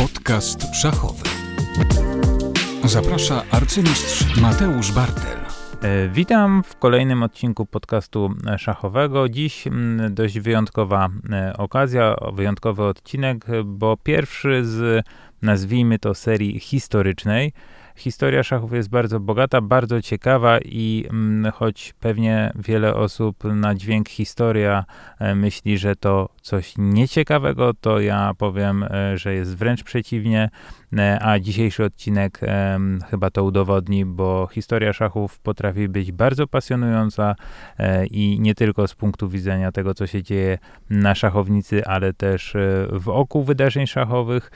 Podcast szachowy. Zaprasza arcymistrz Mateusz Bartel. E, witam w kolejnym odcinku podcastu szachowego. Dziś dość wyjątkowa e, okazja, wyjątkowy odcinek, bo pierwszy z, nazwijmy to, serii historycznej. Historia szachów jest bardzo bogata, bardzo ciekawa i mm, choć pewnie wiele osób na dźwięk historia e, myśli, że to coś nieciekawego, to ja powiem, e, że jest wręcz przeciwnie, a dzisiejszy odcinek chyba to udowodni, bo historia szachów potrafi być bardzo pasjonująca i nie tylko z punktu widzenia tego, co się dzieje na szachownicy, ale też wokół wydarzeń szachowych.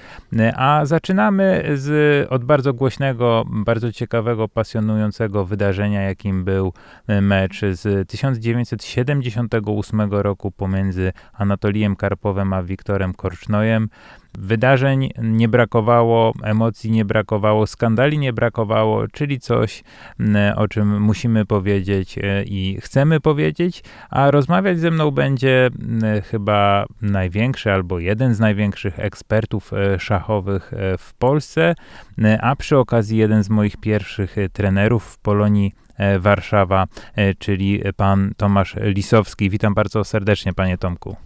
A zaczynamy z, od bardzo głośnego bardzo ciekawego, pasjonującego wydarzenia, jakim był e, mecz z 1978 roku pomiędzy Anatolijem Karpowem a Wiktorem Korcznojem. Wydarzeń nie brakowało, emocji nie brakowało, skandali nie brakowało, czyli coś, o czym musimy powiedzieć e, i chcemy powiedzieć, a rozmawiać ze mną będzie chyba największy albo jeden z największych ekspertów e, szachowych e, w Polsce, a przy okazji jeden z moich pierwszych trenerów w Polonii Warszawa, czyli pan Tomasz Lisowski. Witam bardzo serdecznie, panie Tomku.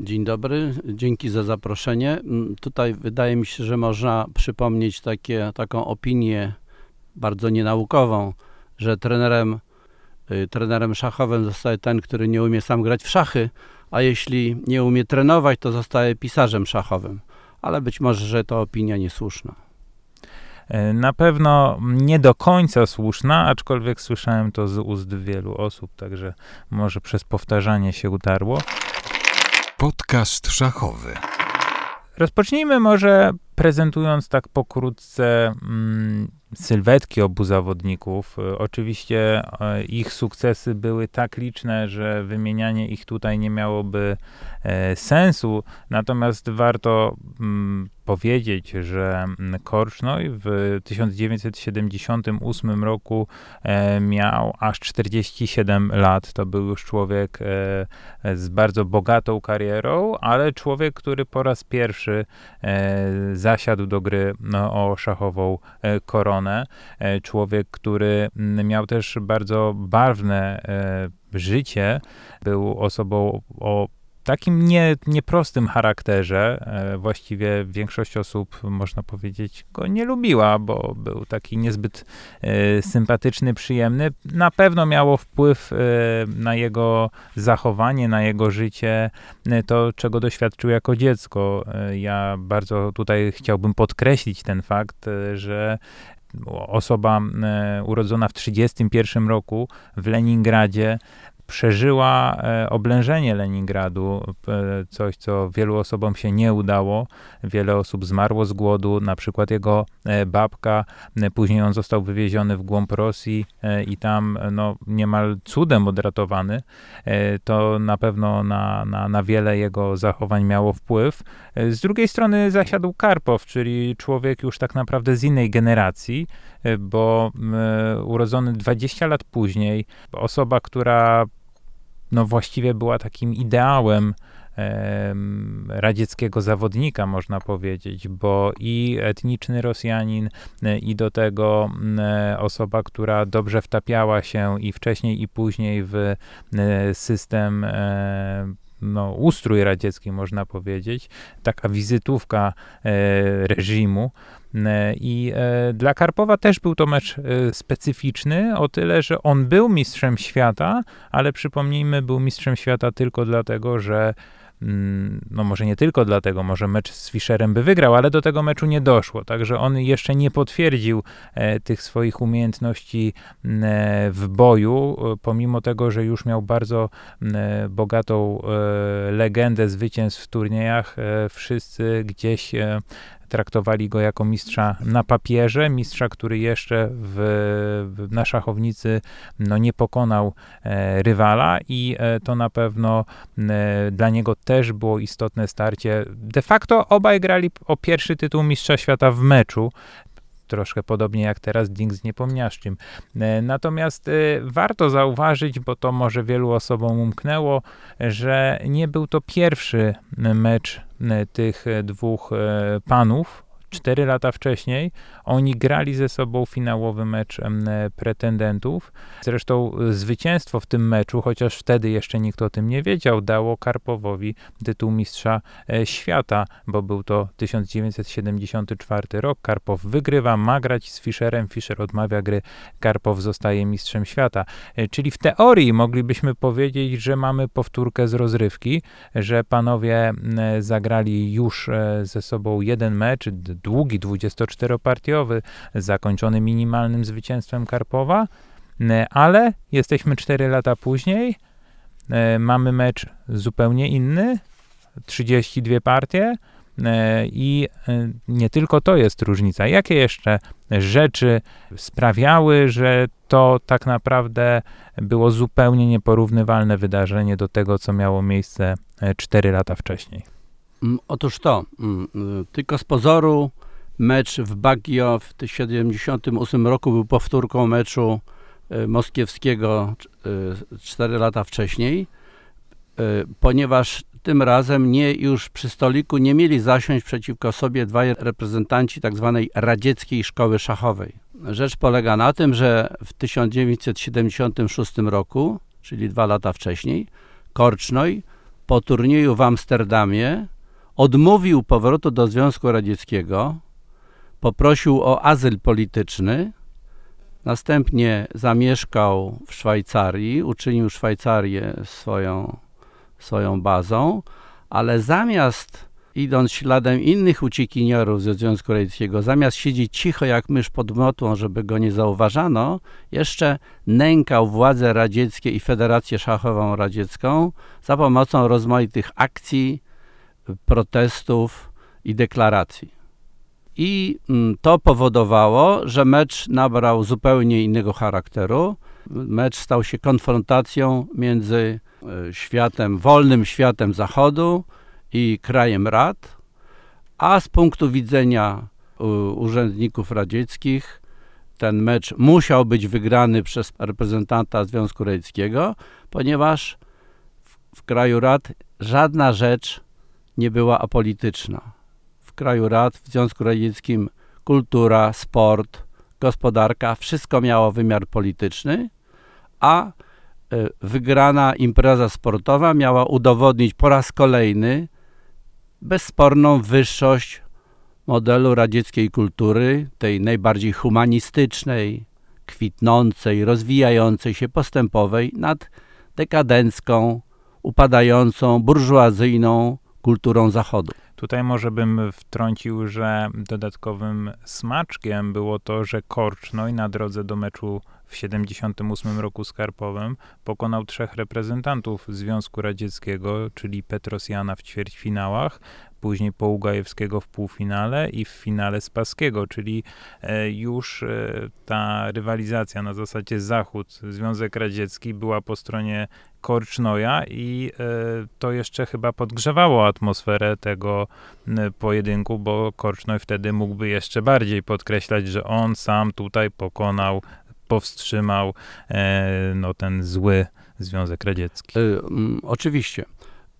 Dzień dobry, dzięki za zaproszenie. Mm, tutaj wydaje mi się, że można przypomnieć takie, taką opinię bardzo nienaukową, że trenerem, y, trenerem szachowym zostaje ten, który nie umie sam grać w szachy, a jeśli nie umie trenować, to zostaje pisarzem szachowym. Ale być może, że to opinia niesłuszna. E, na pewno nie do końca słuszna, aczkolwiek słyszałem to z ust wielu osób, także może przez powtarzanie się utarło. Podcast szachowy. Rozpocznijmy może prezentując tak pokrótce mm, sylwetki obu zawodników. E, oczywiście e, ich sukcesy były tak liczne, że wymienianie ich tutaj nie miałoby e, sensu, natomiast warto mm, powiedzieć, że mm, Korcznoj w 1978 roku miał aż 47 lat. To był już człowiek z bardzo bogatą karierą, ale człowiek, który po raz pierwszy zasiadł do gry no, o szachową koronę. E, człowiek, który mm, miał też bardzo barwne e, życie, był osobą o takim nie, nieprostym charakterze. E, właściwie większość osób, można powiedzieć, go nie lubiła, bo był taki niezbyt sympatyczny, przyjemny. Na pewno miało wpływ na jego zachowanie, na jego życie, to czego doświadczył jako dziecko. Ja bardzo tutaj chciałbym podkreślić ten fakt, że osoba e, urodzona w 1931 roku w Leningradzie przeżyła e, oblężenie Leningradu, e, coś, co wielu osobom się nie udało. Wiele osób zmarło z głodu, na przykład jego babka. Później on został wywieziony w głąb Rosji i tam no, niemal cudem odratowany. To na pewno na, na, na wiele jego zachowań miało wpływ. Z drugiej strony zasiadł Karpow, czyli człowiek już tak naprawdę z innej generacji, bo urodzony 20 lat później, osoba, która no właściwie była takim ideałem radzieckiego zawodnika, można powiedzieć, bo i etniczny Rosjanin, i do tego osoba, która dobrze wtapiała się i wcześniej, i później w system no, ustrój radziecki, można powiedzieć, taka wizytówka e, reżimu. E, I e, dla Karpowa też był to mecz specyficzny, o tyle, że on był mistrzem świata, ale przypomnijmy, był mistrzem świata tylko dlatego, że Mm, no może nie tylko dlatego, może mecz z Fischerem by wygrał, ale do tego meczu nie doszło, także on jeszcze nie potwierdził e, tych swoich umiejętności e, w boju, e, pomimo tego, że już miał bardzo mm, bogatą legendę zwycięstw w turniejach, wszyscy gdzieś traktowali go jako mistrza na papierze, mistrza, który jeszcze w, w, na szachownicy no, nie pokonał e, rywala i e, to na pewno e, dla niego też było istotne starcie. De facto obaj grali o pierwszy tytuł mistrza świata w meczu troszkę podobnie jak teraz Ding z Niepomniaszczym. E, natomiast e, warto zauważyć, bo to może wielu osobom umknęło, że nie był to pierwszy mecz e, tych dwóch panów, cztery lata wcześniej oni grali ze sobą finałowy mecz e, pretendentów. Zresztą e, zwycięstwo w tym meczu, chociaż wtedy jeszcze nikt o tym nie wiedział, dało Karpowowi tytuł mistrza e, świata, bo był to 1974 rok. Karpow wygrywa, ma grać z Fischerem, Fischer odmawia gry, Karpow zostaje mistrzem świata. Czyli w teorii moglibyśmy powiedzieć, że mamy powtórkę z rozrywki, że panowie zagrali już ze sobą jeden mecz, długi, 24-partiowy, zakończony minimalnym zwycięstwem Karpowa, ale jesteśmy 4 lata później, e, mamy mecz zupełnie inny, 32 partie e, i e, nie tylko to jest różnica. Jakie jeszcze rzeczy sprawiały, że to tak naprawdę było zupełnie nieporównywalne wydarzenie do tego, co miało miejsce 4 lata wcześniej? Mm, Otóż to, mm, y, tylko z pozoru mecz w Baguio w 1978 roku był powtórką meczu y, moskiewskiego 4 lata wcześniej, y, ponieważ tym razem nie już przy stoliku nie mieli zasiąść przeciwko sobie dwaj reprezentanci tak zwanej radzieckiej szkoły szachowej. Rzecz polega na tym, że w 1976 roku, czyli dwa lata wcześniej, Korcznoj po turnieju w Amsterdamie odmówił powrotu do Związku Radzieckiego, poprosił o azyl polityczny, następnie zamieszkał w Szwajcarii, uczynił Szwajcarię swoją, swoją bazą, ale zamiast idąc śladem innych uciekinierów ze Związku Radzieckiego, zamiast siedzieć cicho jak mysz pod motłą, żeby go nie zauważano, jeszcze nękał władze radzieckie i Federację Szachową Radziecką za pomocą rozmaitych akcji, protestów i deklaracji. I mm, to powodowało, że mecz nabrał zupełnie innego charakteru. Mecz stał się konfrontacją między e, światem, wolnym światem Zachodu i krajem Rad, a z punktu widzenia urzędników radzieckich ten mecz musiał być wygrany przez reprezentanta Związku Radzieckiego, ponieważ w kraju Rad żadna rzecz nie była apolityczna. Kraju Rad, w Związku Radzieckim kultura, sport, gospodarka, wszystko miało wymiar polityczny, a e, wygrana impreza sportowa miała udowodnić po raz kolejny bezsporną wyższość modelu radzieckiej kultury, tej najbardziej humanistycznej, kwitnącej, rozwijającej się, postępowej, nad dekadencką, upadającą, burżuazyjną kulturą Zachodu. Tutaj może bym wtrącił, że dodatkowym smaczkiem było to, że Korcznoj na drodze do meczu w 78 roku z Karpowem pokonał trzech reprezentantów Związku Radzieckiego, czyli Petrosjana w ćwierćfinałach, później Poługajewskiego w półfinale i w finale Spaskiego, czyli e, już e, ta rywalizacja na zasadzie Zachód, Związek Radziecki była po stronie Korcznoja i e, to jeszcze chyba podgrzewało atmosferę tego pojedynku, bo Korcznoj wtedy mógłby jeszcze bardziej podkreślać, że on sam tutaj pokonał, powstrzymał e, no, ten zły Związek Radziecki. Mm, oczywiście.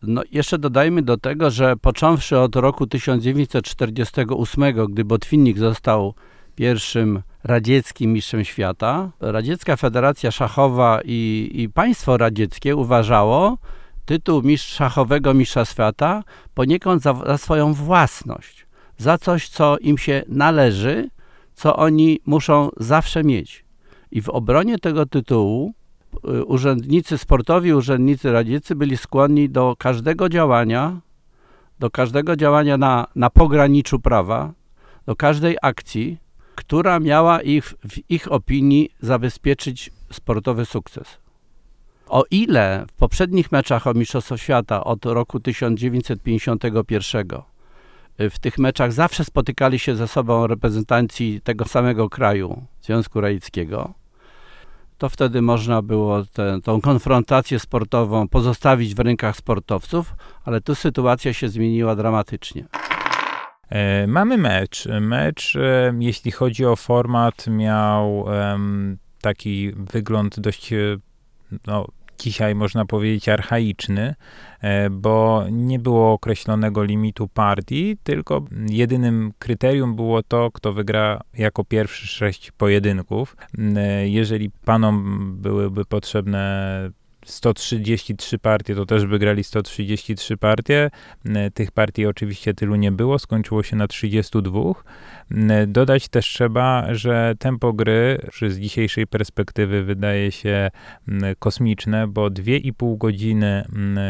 No, jeszcze dodajmy do tego, że począwszy od roku 1948, gdy Botwinnik został pierwszym radzieckim mistrzem świata, Radziecka Federacja Szachowa i, i państwo radzieckie uważało tytuł mistrz szachowego mistrza świata poniekąd za, za swoją własność, za coś, co im się należy, co oni muszą zawsze mieć. I w obronie tego tytułu y, urzędnicy sportowi, urzędnicy radzieccy byli skłonni do każdego działania, do każdego działania na, na pograniczu prawa, do każdej akcji, która miała ich, w ich opinii zabezpieczyć sportowy sukces. O ile w poprzednich meczach o Mistrzostwo Świata od roku 1951 y, w tych meczach zawsze spotykali się ze sobą reprezentanci tego samego kraju, Związku Radzieckiego, to wtedy można było tę konfrontację sportową pozostawić w rękach sportowców, ale tu sytuacja się zmieniła dramatycznie. E, mamy mecz. Mecz, e, jeśli chodzi o format, miał taki wygląd dość e, no, dzisiaj można powiedzieć archaiczny, e, bo nie było określonego limitu partii, tylko jedynym kryterium było to, kto wygra jako pierwszy sześć pojedynków. E, jeżeli panom byłyby potrzebne 133 partie, to też wygrali 133 partie. E, tych partii oczywiście tylu nie było, skończyło się na 32. E, dodać też trzeba, że tempo gry z dzisiejszej perspektywy wydaje się kosmiczne, bo 2,5 godziny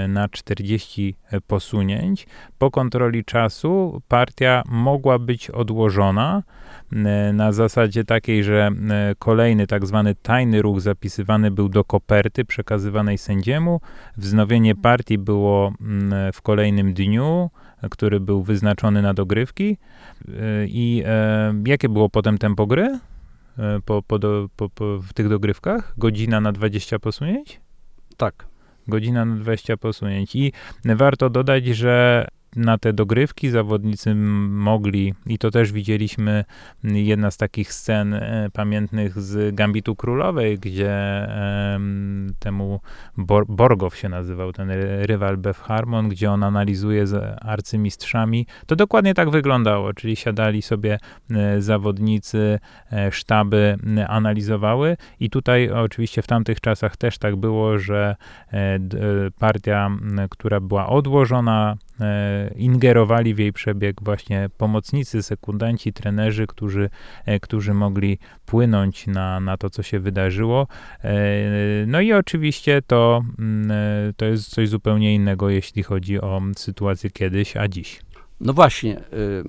na 40 posunięć. Po kontroli czasu partia mogła być odłożona na zasadzie takiej, że kolejny tak zwany tajny ruch zapisywany był do koperty przekazywanej sędziemu. Wznowienie partii było w kolejnym dniu, który był wyznaczony na dogrywki. I e, jakie było potem tempo gry e, po, po, po, po, w tych dogrywkach? Godzina na 20 posunięć? Tak. Godzina na 20 posunięć. I warto dodać, że na te dogrywki zawodnicy mogli, i to też widzieliśmy, jedna z takich scen e, pamiętnych z Gambitu Królowej, gdzie e, temu Bor Borgow się nazywał, ten rywal Beth Harmon, gdzie on analizuje z arcymistrzami. To dokładnie tak wyglądało, czyli siadali sobie e, zawodnicy, e, sztaby analizowały i tutaj oczywiście w tamtych czasach też tak było, że e, partia, która była odłożona, E, ingerowali w jej przebieg właśnie pomocnicy, sekundanci, trenerzy, którzy, e, którzy mogli płynąć na, na to, co się wydarzyło. E, no i oczywiście to, mm, to jest coś zupełnie innego, jeśli chodzi o sytuację kiedyś, a dziś. No właśnie, y,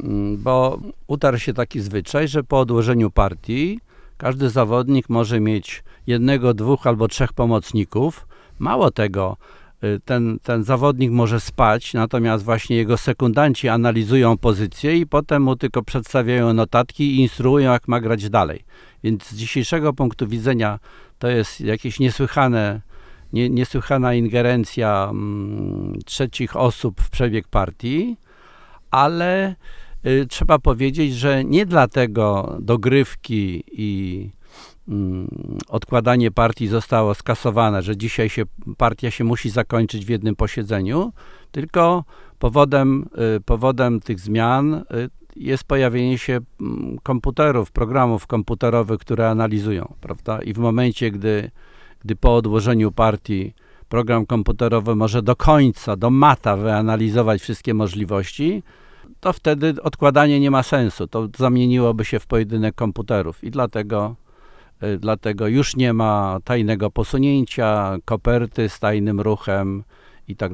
mm, bo utarł się taki zwyczaj, że po odłożeniu partii każdy zawodnik może mieć jednego, dwóch albo trzech pomocników. Mało tego, ten, ten zawodnik może spać, natomiast właśnie jego sekundanci analizują pozycję i potem mu tylko przedstawiają notatki i instruują, jak ma grać dalej. Więc z dzisiejszego punktu widzenia to jest jakieś niesłychane, nie, niesłychana ingerencja mm, trzecich osób w przebieg partii, ale y, trzeba powiedzieć, że nie dlatego dogrywki i odkładanie partii zostało skasowane, że dzisiaj się partia się musi zakończyć w jednym posiedzeniu, tylko powodem, y, powodem tych zmian y, jest pojawienie się mm, komputerów, programów komputerowych, które analizują, prawda? I w momencie, gdy, gdy po odłożeniu partii program komputerowy może do końca, do mata wyanalizować wszystkie możliwości, to wtedy odkładanie nie ma sensu. To zamieniłoby się w pojedynek komputerów i dlatego dlatego już nie ma tajnego posunięcia, koperty z tajnym ruchem i tak.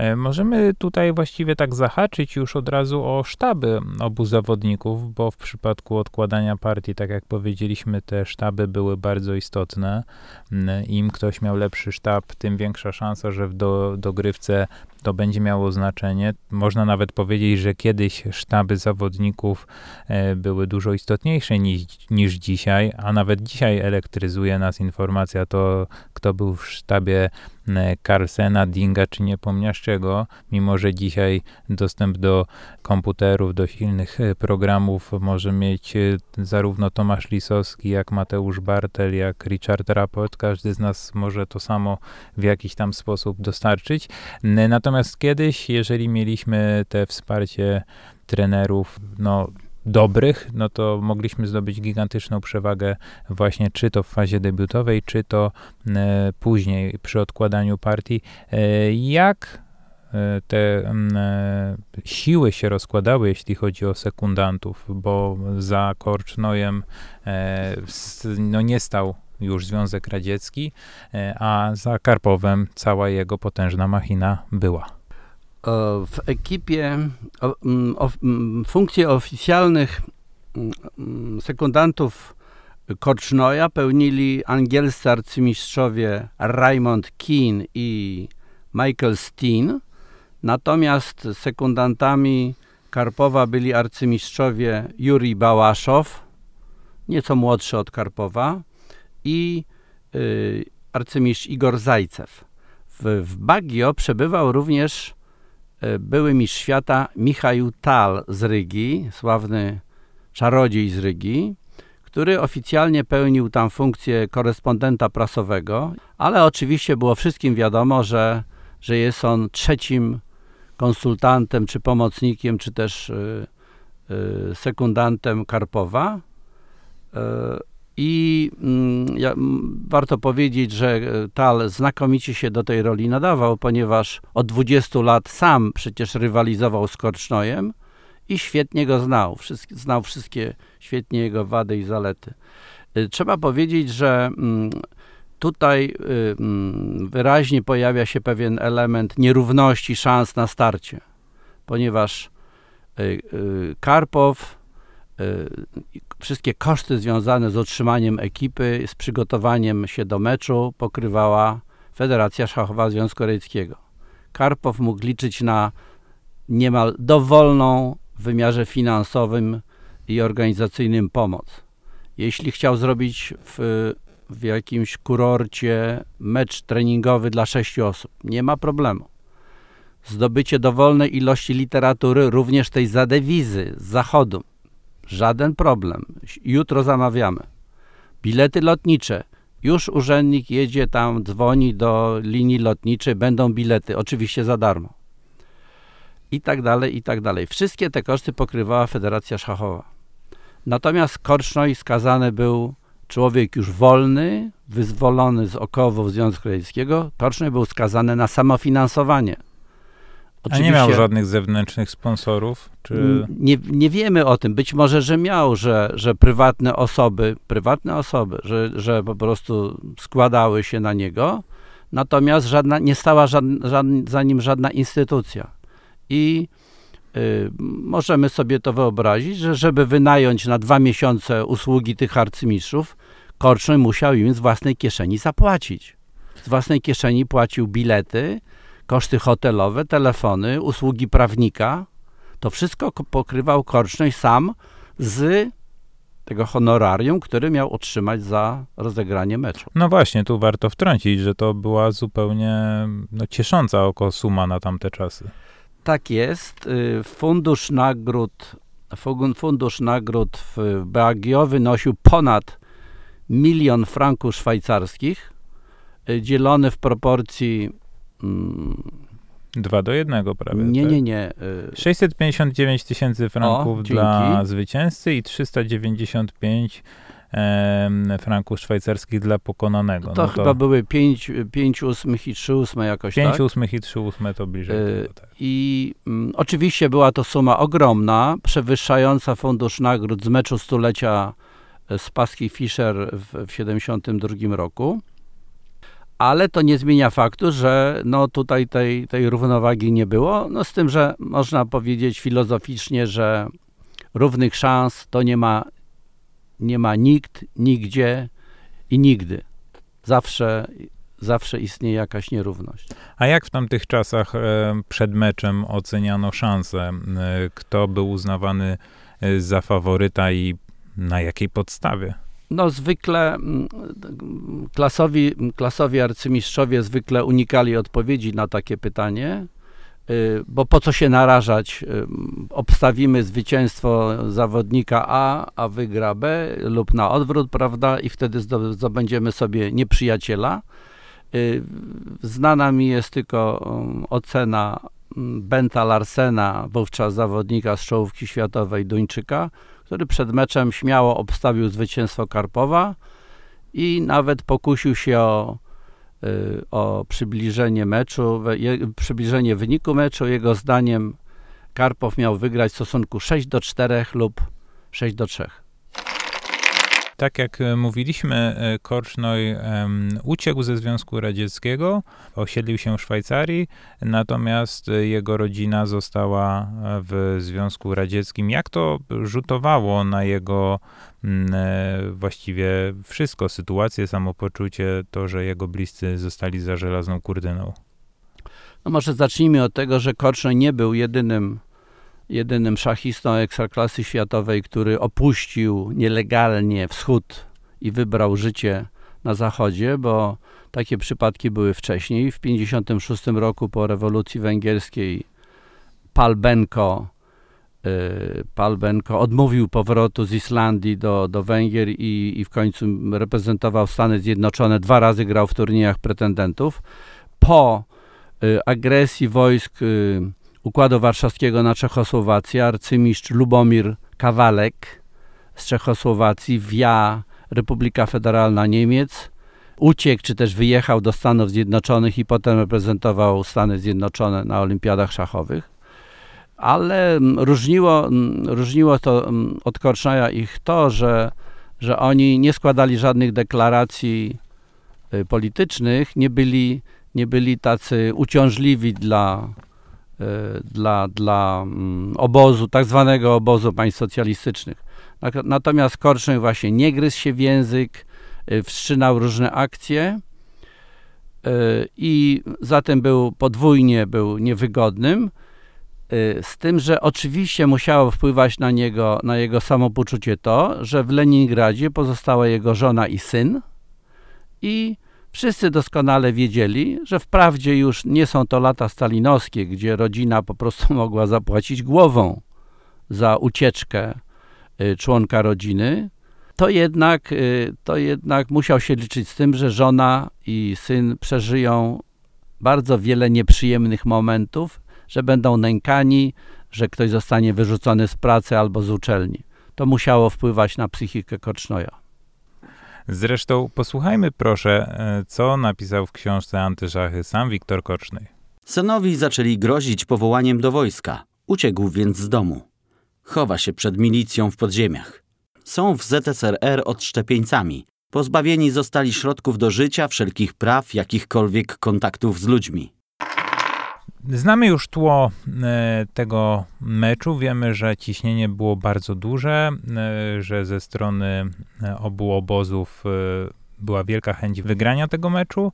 E, możemy tutaj właściwie tak zahaczyć już od razu o sztaby obu zawodników, bo w przypadku odkładania partii, tak jak powiedzieliśmy, te sztaby były bardzo istotne. Im ktoś miał lepszy sztab, tym większa szansa, że w do, dogrywce to będzie miało znaczenie. Można nawet powiedzieć, że kiedyś sztaby zawodników e, były dużo istotniejsze niż, niż dzisiaj, a nawet dzisiaj elektryzuje nas informacja to, kto był w sztabie Carlsena, Dinga czy Niepomniaszczego, mimo że dzisiaj dostęp do komputerów, do silnych e, programów może mieć e, zarówno Tomasz Lisowski, jak Mateusz Bartel, jak Richard Rapport. Każdy z nas może to samo w jakiś tam sposób dostarczyć. Natomiast kiedyś, jeżeli mieliśmy te wsparcie trenerów, no dobrych, no to mogliśmy zdobyć gigantyczną przewagę właśnie czy to w fazie debiutowej, czy to e, później przy odkładaniu partii. E, jak e, te e, siły się rozkładały, jeśli chodzi o sekundantów, bo za Korcznojem e, no nie stał już Związek Radziecki, e, a za Karpowem cała jego potężna machina była. W ekipie mm, mm, funkcje oficjalnych mm, sekundantów Korcznoja pełnili angielscy arcymistrzowie Raymond Keane i Michael Steen, natomiast sekundantami Karpowa byli arcymistrzowie Juri Bałaszow, nieco młodszy od Karpowa, i y, arcymistrz Igor Zajcew. W, w przebywał również E, były mistrz świata Michał Tal z Rygi, sławny czarodziej z Rygi, który oficjalnie pełnił tam funkcję korespondenta prasowego, ale oczywiście było wszystkim wiadomo, że, że jest on trzecim konsultantem, czy pomocnikiem, czy też y, y, sekundantem Karpowa. I mm, ja, m, warto powiedzieć, że e, Tal znakomicie się do tej roli nadawał, ponieważ od 20 lat sam przecież rywalizował z Korcznojem i świetnie go znał. Wszystkie, znał wszystkie świetnie jego wady i zalety. Y, Trzeba powiedzieć, że mm, tutaj mm, wyraźnie pojawia się pewien element nierówności szans na starcie, ponieważ Karpow wszystkie koszty związane z utrzymaniem ekipy, z przygotowaniem się do meczu pokrywała Federacja Szachowa Związku Radzieckiego. Karpow mógł liczyć na niemal dowolną w wymiarze finansowym i organizacyjnym pomoc. Jeśli chciał zrobić w, w jakimś kurorcie mecz treningowy dla sześciu osób, nie ma problemu. Zdobycie dowolnej ilości literatury, również tej za dewizy z zachodu, żaden problem. Jutro zamawiamy. Bilety lotnicze. Już urzędnik jedzie tam, dzwoni do linii lotniczej, będą bilety, oczywiście za darmo. I tak dalej, i tak dalej. Wszystkie te koszty pokrywała Federacja Szachowa. Natomiast Korcznoj skazany był człowiek już wolny, wyzwolony z okowów Związku Radzieckiego. Korcznoj był skazany na samofinansowanie. A nie miał żadnych zewnętrznych sponsorów? Czy... Nie, nie wiemy o tym. Być może, że miał, że, że prywatne osoby, prywatne osoby, że, że po prostu składały się na niego, natomiast żadna, nie stała żadn, żadn, za nim żadna instytucja. I y, możemy sobie to wyobrazić, że żeby wynająć na dwa miesiące usługi tych arcymistrzów, Korczyn musiał im z własnej kieszeni zapłacić. Z własnej kieszeni płacił bilety, koszty hotelowe, telefony, usługi prawnika. To wszystko ko- pokrywał Korcznoś sam z tego honorarium, który miał otrzymać za rozegranie meczu. No właśnie, tu warto wtrącić, że to była zupełnie no, ciesząca oko suma na tamte czasy. Tak jest. Y, Fundusz nagród, fun- fundusz nagród w BAGIO wynosił ponad milion franków szwajcarskich, y, dzielony w proporcji Dwa do jednego prawie. nie, tak? nie, nie. y, 659 tysięcy franków dzięki. dla zwycięzcy i 395 em, franków szwajcarskich dla pokonanego. To no chyba były 5, pięć ósmych i 3 ósme jakoś 5 tak. ósmych i 3 ósme to bliżej Y, tego, tak. I mm, oczywiście była to suma ogromna, przewyższająca fundusz nagród z meczu stulecia e, z Paski Fischer w, w 72 roku. Ale to nie zmienia faktu, że no tutaj tej, tej równowagi nie było. No z tym, że można powiedzieć filozoficznie, że równych szans to nie ma, nie ma nikt, nigdzie i nigdy. Zawsze, zawsze istnieje jakaś nierówność. A jak w tamtych czasach e, przed meczem oceniano szanse? E, Kto był uznawany e, za faworyta i na jakiej podstawie? No zwykle mm, klasowi, klasowi arcymistrzowie zwykle unikali odpowiedzi na takie pytanie, y, bo po co się narażać? Y, Obstawimy zwycięstwo zawodnika A, a wygra B lub na odwrót, prawda? I wtedy zdo- zdobędziemy sobie nieprzyjaciela. Y, Znana mi jest tylko um, ocena mm, Benta Larsena, wówczas zawodnika z czołówki światowej Duńczyka, który przed meczem śmiało obstawił zwycięstwo Karpowa i nawet pokusił się o, y, o przybliżenie meczu, przybliżenie wyniku meczu. Jego zdaniem Karpow miał wygrać w stosunku 6 do 4 lub 6 do 3. Tak jak e, mówiliśmy, e, Korcznoj uciekł ze Związku Radzieckiego, osiedlił się w Szwajcarii, natomiast jego rodzina została e, w Związku Radzieckim. Jak to rzutowało na jego mm, właściwie wszystko, sytuację, samopoczucie, to, że jego bliscy zostali za żelazną kurtyną? No może zacznijmy od tego, że Korczyn nie był jedynym, jedynym szachistą ekstraklasy światowej, który opuścił nielegalnie wschód i wybrał życie na zachodzie, bo takie przypadki były wcześniej. W 1956 roku po rewolucji węgierskiej Palbenko y, Palbenko odmówił powrotu z Islandii do, do Węgier i, i w końcu reprezentował Stany Zjednoczone. Dwa razy grał w turniejach pretendentów. Po y, agresji wojsk y, Układu Warszawskiego na Czechosłowację arcymistrz Lubomir Kawalek z Czechosłowacji via Republika Federalna Niemiec uciekł, czy też wyjechał do Stanów Zjednoczonych i potem reprezentował Stany Zjednoczone na olimpiadach szachowych. Ale mm, różniło, mm, różniło to mm, od Korcznaja ich to, że, że oni nie składali żadnych deklaracji y, politycznych, nie byli, nie byli tacy uciążliwi dla, dla, dla obozu, tak zwanego obozu państw socjalistycznych. Natomiast Korczeń właśnie nie gryzł się w język, y, wstrzymał różne akcje i zatem był podwójnie był niewygodnym. Y, z tym, że oczywiście musiało wpływać na niego, na jego samopoczucie to, że w Leningradzie pozostała jego żona i syn i wszyscy doskonale wiedzieli, że wprawdzie już nie są to lata stalinowskie, gdzie rodzina po prostu mogła zapłacić głową za ucieczkę y, członka rodziny, to jednak, y, to jednak musiał się liczyć z tym, że żona i syn przeżyją bardzo wiele nieprzyjemnych momentów, że będą nękani, że ktoś zostanie wyrzucony z pracy albo z uczelni. To musiało wpływać na psychikę Korcznoja. Zresztą posłuchajmy proszę, e, co napisał w książce Antyszachy sam Wiktor Korczny. Synowi zaczęli grozić powołaniem do wojska. Uciekł więc z domu. Chowa się przed milicją w podziemiach. Są w ZSRR odszczepieńcami. Pozbawieni zostali środków do życia, wszelkich praw, jakichkolwiek kontaktów z ludźmi. Znamy już tło e, tego meczu. Wiemy, że ciśnienie było bardzo duże, e, że ze strony e, obu obozów była wielka chęć wygrania tego meczu.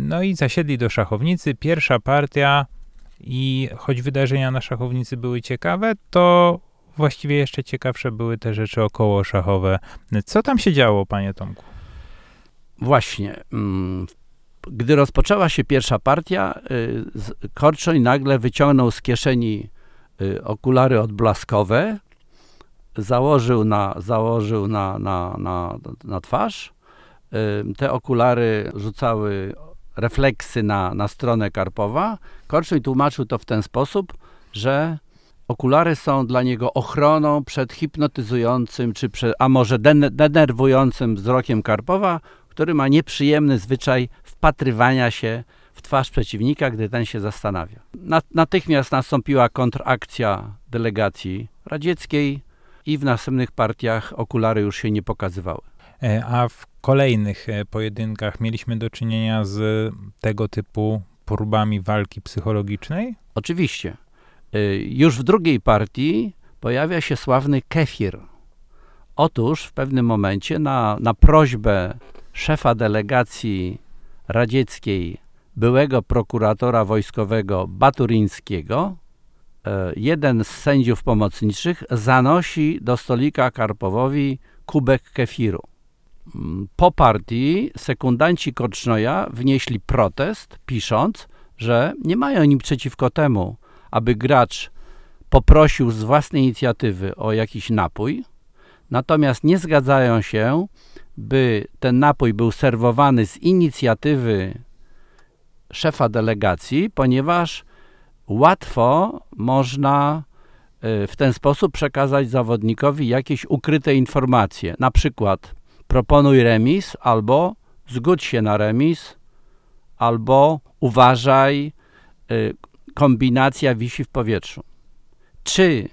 No i zasiedli do szachownicy. Pierwsza partia i choć wydarzenia na szachownicy były ciekawe, to właściwie jeszcze ciekawsze były te rzeczy około szachowe. Co tam się działo, panie Tomku? Właśnie. Mm, gdy rozpoczęła się pierwsza partia, y, Korczoń nagle wyciągnął z kieszeni y, okulary odblaskowe, założył na, założył na, na, na, na twarz. Y, te okulary rzucały refleksy na, na stronę Karpowa. Korczoń tłumaczył to w ten sposób, że okulary są dla niego ochroną przed hipnotyzującym, czy przed, a może denerwującym wzrokiem Karpowa, który ma nieprzyjemny zwyczaj wpatrywania się w twarz przeciwnika, gdy ten się zastanawia. Natychmiast nastąpiła kontrakcja delegacji radzieckiej i w następnych partiach okulary już się nie pokazywały. E, a w kolejnych e, pojedynkach mieliśmy do czynienia z tego typu próbami walki psychologicznej? Oczywiście. E, już w drugiej partii pojawia się sławny kefir. Otóż w pewnym momencie na, na prośbę szefa delegacji radzieckiej, byłego prokuratora wojskowego Baturińskiego, e, jeden z sędziów pomocniczych zanosi do stolika Karpowowi kubek kefiru. Mm, po partii sekundanci Korcznoja wnieśli protest, pisząc, że nie mają nic przeciwko temu, aby gracz poprosił z własnej inicjatywy o jakiś napój, natomiast nie zgadzają się, by ten napój był serwowany z inicjatywy szefa delegacji, ponieważ łatwo można y, w ten sposób przekazać zawodnikowi jakieś ukryte informacje. Na przykład proponuj remis albo zgódź się na remis albo uważaj, y, kombinacja wisi w powietrzu. Czy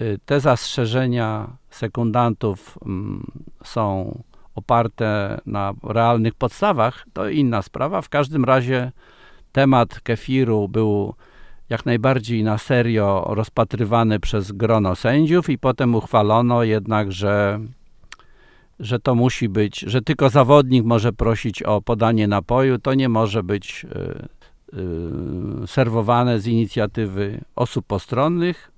y, te zastrzeżenia sekundantów mm, są oparte na realnych podstawach, to inna sprawa. W każdym razie temat kefiru był jak najbardziej na serio rozpatrywany przez grono sędziów i potem uchwalono jednak, że, że to musi być, że tylko zawodnik może prosić o podanie napoju, to nie może być y, y, serwowane z inicjatywy osób postronnych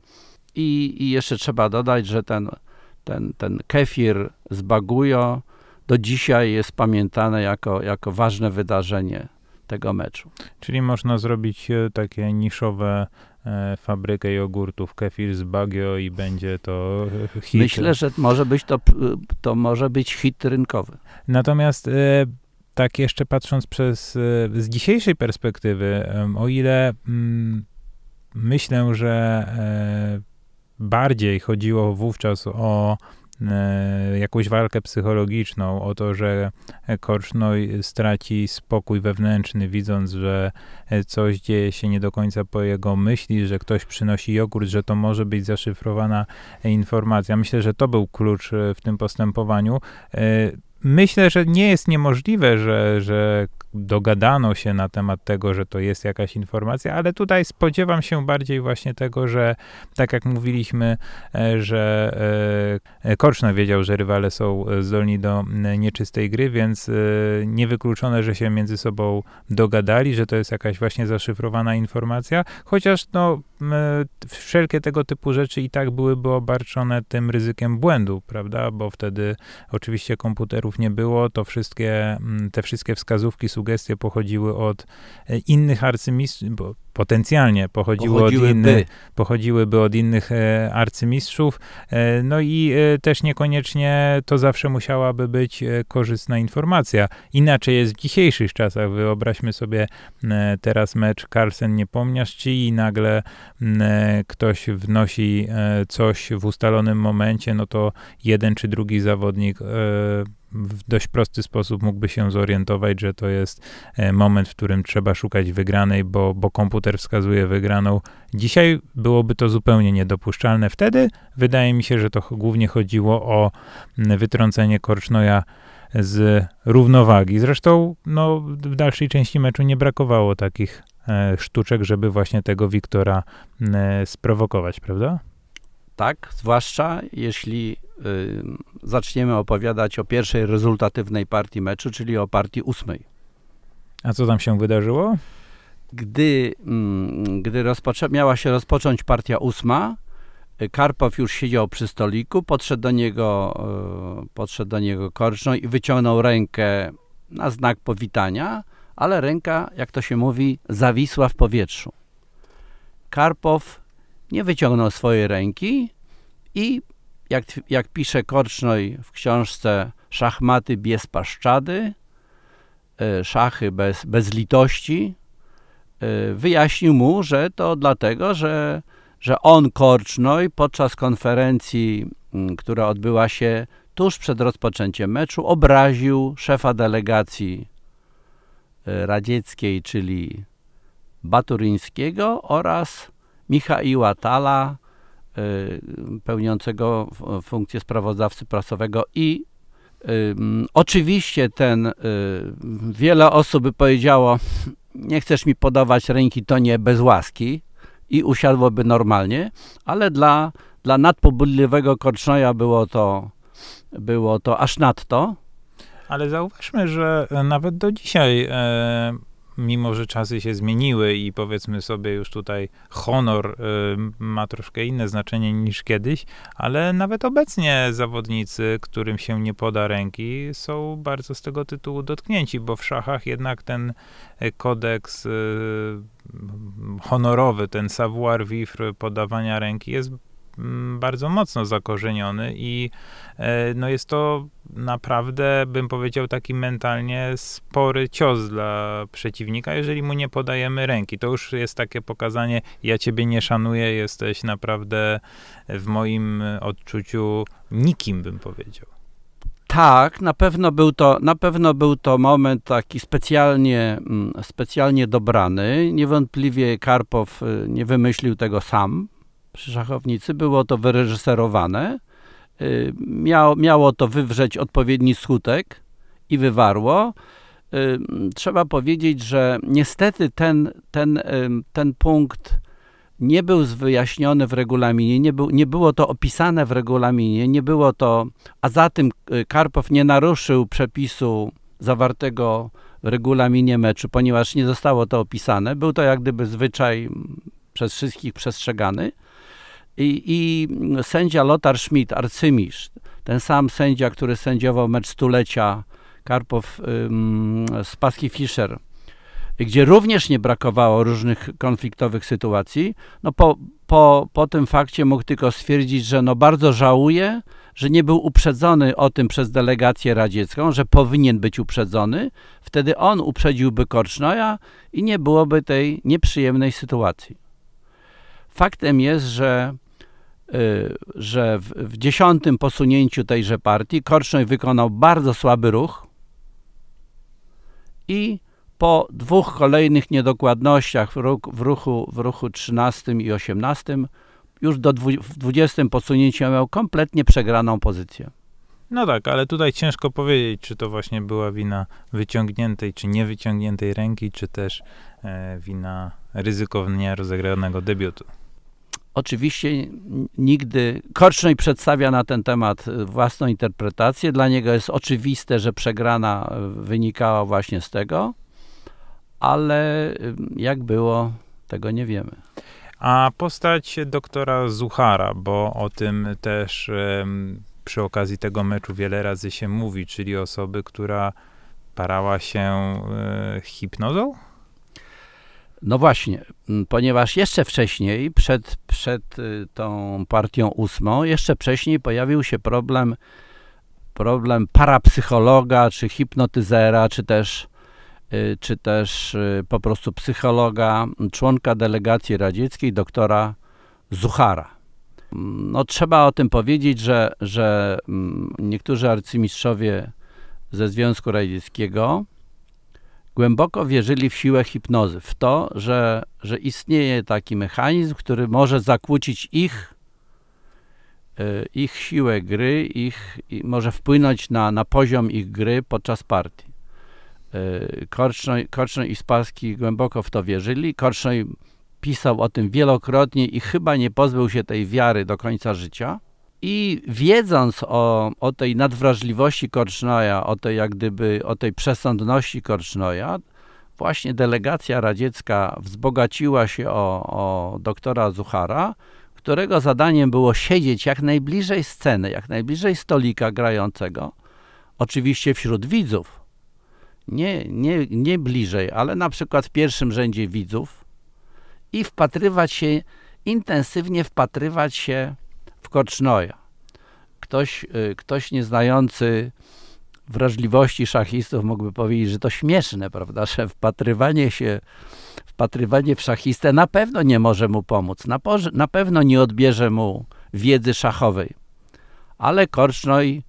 i, i jeszcze trzeba dodać, że ten, ten, ten kefir z Bagujo do dzisiaj jest pamiętane jako, jako ważne wydarzenie tego meczu. Czyli można zrobić e, takie niszowe e, fabrykę jogurtów Kefir z Bagio i będzie to hit. Myślę, że może być to, to może być hit rynkowy. Natomiast e, tak jeszcze patrząc przez, e, z dzisiejszej perspektywy, o ile mm, myślę, że e, bardziej chodziło wówczas o e, jakąś walkę psychologiczną, o to, że Korcznoj straci spokój wewnętrzny, widząc, że e, coś dzieje się nie do końca po jego myśli, że ktoś przynosi jogurt, że to może być zaszyfrowana e, informacja. Myślę, że to był klucz e, w tym postępowaniu. E, Myślę, że nie jest niemożliwe, że, że dogadano się na temat tego, że to jest jakaś informacja, ale tutaj spodziewam się bardziej właśnie tego, że tak jak mówiliśmy, e, że e, Korczno wiedział, że rywale są e, zdolni do e, nieczystej gry, więc e, niewykluczone, że się między sobą dogadali, że to jest jakaś właśnie zaszyfrowana informacja, chociaż no wszelkie tego typu rzeczy i tak byłyby obarczone tym ryzykiem błędu, prawda, bo wtedy oczywiście komputerów nie było, to wszystkie, te wszystkie wskazówki, sugestie pochodziły od e, innych arcymistrzów, bo potencjalnie pochodziły, od Pochodziłyby. innych, pochodziłyby od innych e, arcymistrzów, e, no i e, też niekoniecznie to zawsze musiałaby być korzystna informacja. Inaczej jest w dzisiejszych czasach. Wyobraźmy sobie teraz mecz Carlsen-Niepomniasz, i nagle m, e, ktoś wnosi coś w ustalonym momencie, no to jeden czy drugi zawodnik w dość prosty sposób mógłby się zorientować, że to jest e, moment, w którym trzeba szukać wygranej, bo, bo komputer wskazuje wygraną. Dzisiaj byłoby to zupełnie niedopuszczalne. Wtedy wydaje mi się, że to głównie chodziło o wytrącenie Korcznoja z równowagi. Zresztą no, w dalszej części meczu nie brakowało takich e, sztuczek, żeby właśnie tego Wiktora e, sprowokować, prawda? Tak, zwłaszcza jeśli zaczniemy opowiadać o pierwszej rezultatywnej partii meczu, czyli o partii ósmej. A co tam się wydarzyło? Gdy, mm, gdy miała się rozpocząć partia ósma, y, Karpow już siedział przy stoliku, podszedł do niego, y, podszedł do niego Korczno i wyciągnął rękę na znak powitania, ale ręka, jak to się mówi, zawisła w powietrzu. Karpow nie wyciągnął swojej ręki i jak, jak pisze Korcznoj w książce Szachmaty bez paszczady, y, szachy bez, bez litości, y, wyjaśnił mu, że to dlatego, że, że on, Korcznoj, podczas konferencji, która odbyła się tuż przed rozpoczęciem meczu, obraził szefa delegacji y, radzieckiej, czyli Baturyńskiego oraz Michaiła Tala, pełniącego f- funkcję sprawozdawcy prasowego i oczywiście ten, y, wiele osób by powiedziało, nie chcesz mi podawać ręki, to nie, bez łaski i usiadłoby normalnie, ale dla, dla nadpobudliwego Korcznoja było to, było to aż nadto. Ale zauważmy, że nawet do dzisiaj, e, mimo że czasy się zmieniły i powiedzmy sobie już tutaj honor e, ma troszkę inne znaczenie niż kiedyś, ale nawet obecnie zawodnicy, którym się nie poda ręki, są bardzo z tego tytułu dotknięci, bo w szachach jednak ten e, kodeks e, honorowy, ten savoir vivre podawania ręki jest bardzo mocno zakorzeniony i e, no jest to naprawdę, bym powiedział, taki mentalnie spory cios dla przeciwnika, jeżeli mu nie podajemy ręki. To już jest takie pokazanie, ja ciebie nie szanuję, jesteś naprawdę w moim odczuciu nikim, bym powiedział. Tak, na pewno był to, na pewno był to moment taki specjalnie, mm, specjalnie dobrany. Niewątpliwie Karpow y, nie wymyślił tego sam przy szachownicy. Było to wyreżyserowane. Y, Miało, miało to wywrzeć odpowiedni skutek i wywarło. Y, Trzeba powiedzieć, że niestety ten, ten, ten punkt nie był wyjaśniony w regulaminie, nie, był, nie było to opisane w regulaminie, nie było to, a za tym y, Karpow nie naruszył przepisu zawartego w regulaminie meczu, ponieważ nie zostało to opisane. Był to jak gdyby zwyczaj przez wszystkich przestrzegany. I, i sędzia Lothar Schmidt, arcymistrz, ten sam sędzia, który sędziował mecz stulecia Karpow z Paski Fischer, gdzie również nie brakowało różnych konfliktowych sytuacji, no po, po, po tym fakcie mógł tylko stwierdzić, że no bardzo żałuje, że nie był uprzedzony o tym przez delegację radziecką, że powinien być uprzedzony, wtedy on uprzedziłby Korcznoja i nie byłoby tej nieprzyjemnej sytuacji. Faktem jest, że, że w, w dziesiątym posunięciu tejże partii Korcznoj wykonał bardzo słaby ruch i po dwóch kolejnych niedokładnościach w, w, ruchu, w ruchu 13 i 18 już do w 20 posunięciu miał kompletnie przegraną pozycję. No tak, ale tutaj ciężko powiedzieć, czy to właśnie była wina wyciągniętej, czy niewyciągniętej ręki, czy też e, wina ryzykownie rozegranego debiutu. Oczywiście nigdy Korcznoj przedstawia na ten temat y, własną interpretację. Dla niego jest oczywiste, że przegrana y, wynikała właśnie z tego, ale y, jak było, tego nie wiemy. A postać doktora Zuchara, bo o tym też przy okazji tego meczu wiele razy się mówi, czyli osoby, która parała się hipnozą? No właśnie, ponieważ jeszcze wcześniej, przed, przed y, tą partią ósmą, jeszcze wcześniej pojawił się problem, problem parapsychologa, czy hipnotyzera, czy też, y, czy też y, po prostu psychologa, członka delegacji radzieckiej, doktora Zuchara. No trzeba o tym powiedzieć, że, że m, niektórzy arcymistrzowie ze Związku Radzieckiego głęboko wierzyli w siłę hipnozy, w to, że, że istnieje taki mechanizm, który może zakłócić ich, e, ich siłę gry, ich, może wpłynąć na, na poziom ich gry podczas partii. E, Korcznoj, i Spassky głęboko w to wierzyli. Korcznoj pisał o tym wielokrotnie i chyba nie pozbył się tej wiary do końca życia. I wiedząc o, o tej nadwrażliwości Korcznoja, o tej jak gdyby, o tej przesądności Korcznoja, właśnie delegacja radziecka wzbogaciła się o, o doktora Zuchara, którego zadaniem było siedzieć jak najbliżej sceny, jak najbliżej stolika grającego, oczywiście wśród widzów, nie, nie, nie bliżej, ale na przykład w pierwszym rzędzie widzów. I wpatrywać się, intensywnie wpatrywać się w Korcznoja. Ktoś, y, ktoś nieznający wrażliwości szachistów mógłby powiedzieć, że to śmieszne, prawda, że wpatrywanie się, wpatrywanie w szachistę na pewno nie może mu pomóc, na, na pewno nie odbierze mu wiedzy szachowej. Ale Korcznoj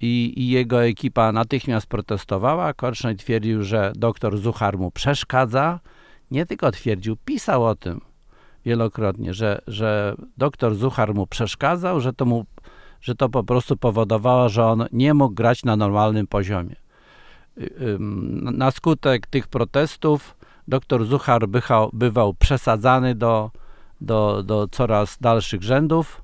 i, i jego ekipa natychmiast protestowała. Korcznoj twierdził, że doktor Zuchar mu przeszkadza. Nie tylko twierdził, pisał o tym wielokrotnie, że, że doktor Zuchar mu przeszkadzał, że to, mu, że to po prostu powodowało, że on nie mógł grać na normalnym poziomie. Y, Na skutek tych protestów doktor Zuchar bychał, bywał przesadzany do, do, do coraz dalszych rzędów.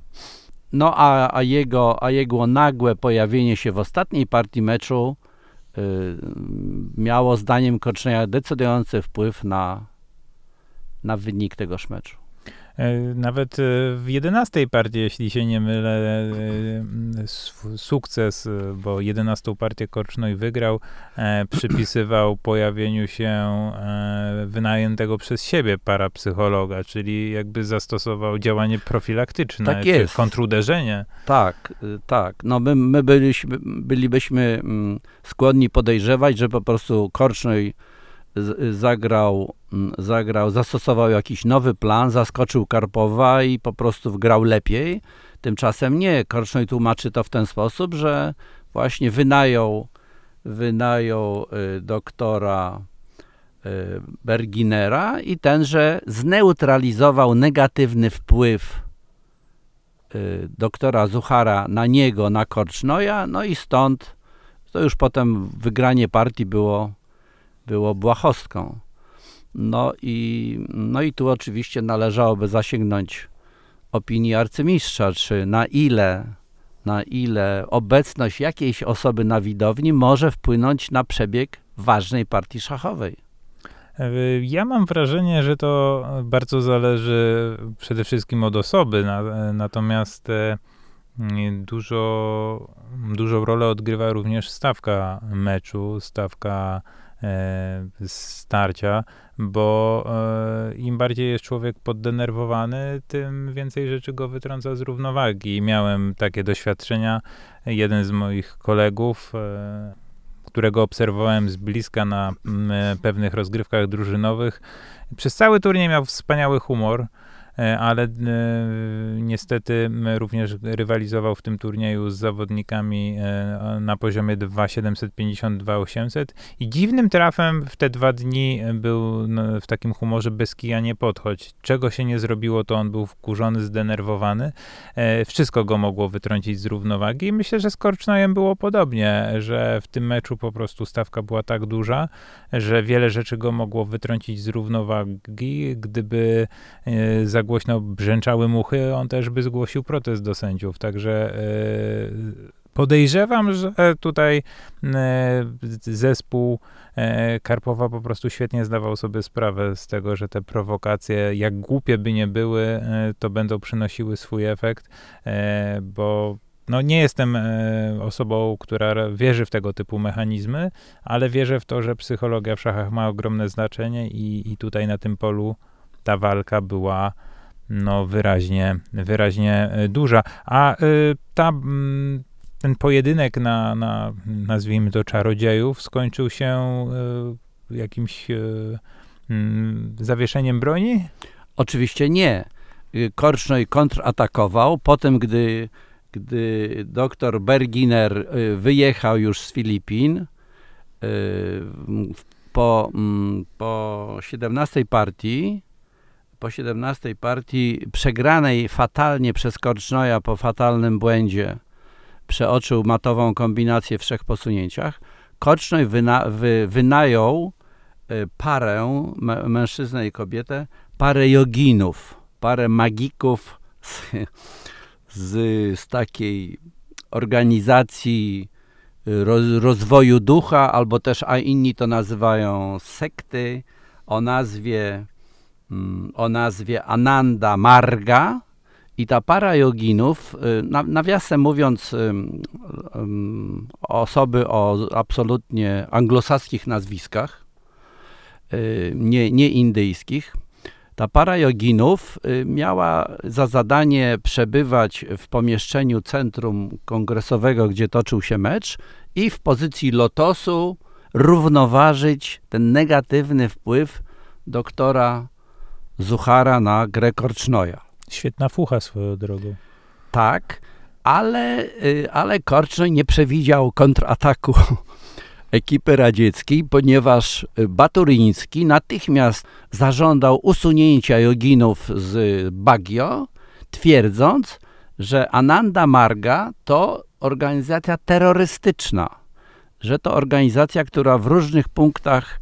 No a, a, jego, a jego nagłe pojawienie się w ostatniej partii meczu y, miało zdaniem Korczenia decydujący wpływ na, na wynik tegoż meczu. E, Nawet e, w 11 partii, jeśli się nie mylę, e, sukces, bo 11 partię Korcznoj wygrał, przypisywał pojawieniu się wynajętego przez siebie parapsychologa, czyli jakby zastosował działanie profilaktyczne, Tak jest. kontruderzenie. Tak, y, tak. No my, my byliśmy, bylibyśmy mm, skłonni podejrzewać, że po prostu Korcznoj zagrał, zagrał, zastosował jakiś nowy plan, zaskoczył Karpowa i po prostu grał lepiej. Tymczasem nie. Korcznoj tłumaczy to w ten sposób, że właśnie wynajął, wynajął y, doktora y, Berginera i tenże zneutralizował negatywny wpływ y, doktora Zuchara na niego, na Korcznoja, no i stąd to już potem wygranie partii było, było błahostką. No i, no i tu oczywiście należałoby zasięgnąć opinii arcymistrza, czy na ile, na ile obecność jakiejś osoby na widowni może wpłynąć na przebieg ważnej partii szachowej. E, Ja mam wrażenie, że to bardzo zależy przede wszystkim od osoby, na, natomiast e, dużo, dużą rolę odgrywa również stawka meczu, stawka starcia, bo e, im bardziej jest człowiek poddenerwowany, tym więcej rzeczy go wytrąca z równowagi. Miałem takie doświadczenia. Jeden z moich kolegów, e, którego obserwowałem z bliska na pewnych rozgrywkach drużynowych, przez cały turniej miał wspaniały humor. E, ale e, niestety również rywalizował w tym turnieju z zawodnikami e, na poziomie 2,750-2,800 i dziwnym trafem w te dwa dni był no, w takim humorze bez kija nie podchodź. Czego się nie zrobiło, to on był wkurzony, zdenerwowany. Wszystko go mogło wytrącić z równowagi i myślę, że z Korcznojem było podobnie, że w tym meczu po prostu stawka była tak duża, że wiele rzeczy go mogło wytrącić z równowagi. Gdyby e, za głośno brzęczały muchy, on też by zgłosił protest do sędziów. Także e, podejrzewam, że tutaj e, zespół e, Karpowa po prostu świetnie zdawał sobie sprawę z tego, że te prowokacje, jak głupie by nie były, to będą przynosiły swój efekt, bo no nie jestem osobą, która wierzy w tego typu mechanizmy, ale wierzę w to, że psychologia w szachach ma ogromne znaczenie i, i tutaj na tym polu ta walka była no wyraźnie, wyraźnie e, duża. A y, ta, ten pojedynek na, na, nazwijmy to, czarodziejów skończył się y, jakimś zawieszeniem broni? Oczywiście nie. Y, Korcznoj kontratakował, potem gdy, gdy doktor Berginer y, wyjechał już z Filipin, y, po, mm, po 17 partii, po 17 partii przegranej fatalnie przez Korcznoja po fatalnym błędzie przeoczył matową kombinację w trzech posunięciach. Korcznoj wyna, wy, wynajął y, parę, mę- mężczyznę i kobietę, parę joginów, parę magików z, z, z takiej organizacji y, roz, rozwoju ducha, albo też, a inni to nazywają sekty o nazwie, o nazwie Ananda Marga. I ta para joginów, y, na, nawiasem mówiąc, ym, ym, osoby o absolutnie anglosaskich nazwiskach, y, nie, nie indyjskich, ta para joginów y, miała za zadanie przebywać w pomieszczeniu centrum kongresowego, gdzie toczył się mecz i w pozycji lotosu równoważyć ten negatywny wpływ doktora Zuchara na grę Korcznoja. Świetna fucha swoją drogą. Tak, ale, y, ale Korcznoj nie przewidział kontrataku ekipy radzieckiej, ponieważ Baturyński natychmiast zażądał usunięcia joginów z Baguio, twierdząc, że Ananda Marga to organizacja terrorystyczna, że to organizacja, która w różnych punktach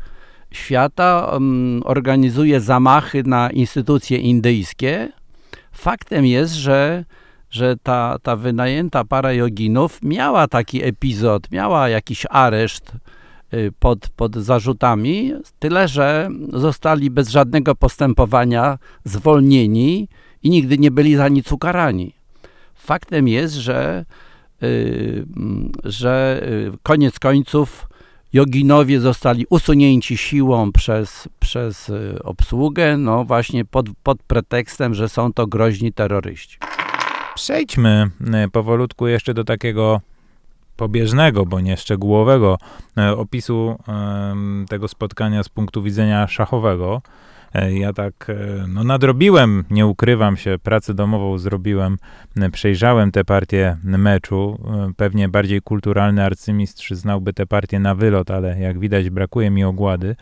świata organizuje zamachy na instytucje indyjskie. Faktem jest, że że ta, ta wynajęta para joginów miała taki epizod, miała jakiś areszt y, pod, pod zarzutami, tyle że zostali bez żadnego postępowania zwolnieni i nigdy nie byli za nic ukarani. Faktem jest, że, y, że y, koniec końców joginowie zostali usunięci siłą przez, przez y, obsługę, no właśnie pod, pod pretekstem, że są to groźni terroryści. Przejdźmy e, powolutku jeszcze do takiego pobieżnego, bo nie szczegółowego e, opisu tego spotkania z punktu widzenia szachowego. E, Ja tak e, no, nadrobiłem, nie ukrywam się, pracę domową zrobiłem, przejrzałem te partie meczu. E, Pewnie bardziej kulturalny arcymistrz znałby te partie na wylot, ale jak widać brakuje mi ogłady.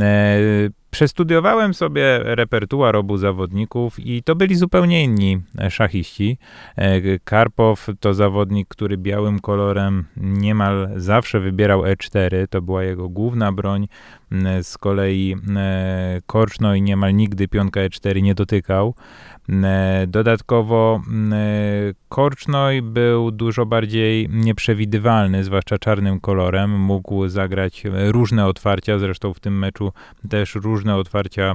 E, Przestudiowałem sobie repertuar obu zawodników i to byli zupełnie inni e, szachiści. E, Karpow to zawodnik, który białym kolorem niemal zawsze wybierał E4, to była jego główna broń. Z kolei Korcznoj niemal nigdy pionka E4 nie dotykał. Dodatkowo Korcznoj był dużo bardziej nieprzewidywalny, zwłaszcza czarnym kolorem. Mógł zagrać różne otwarcia, zresztą w tym meczu też różne otwarcia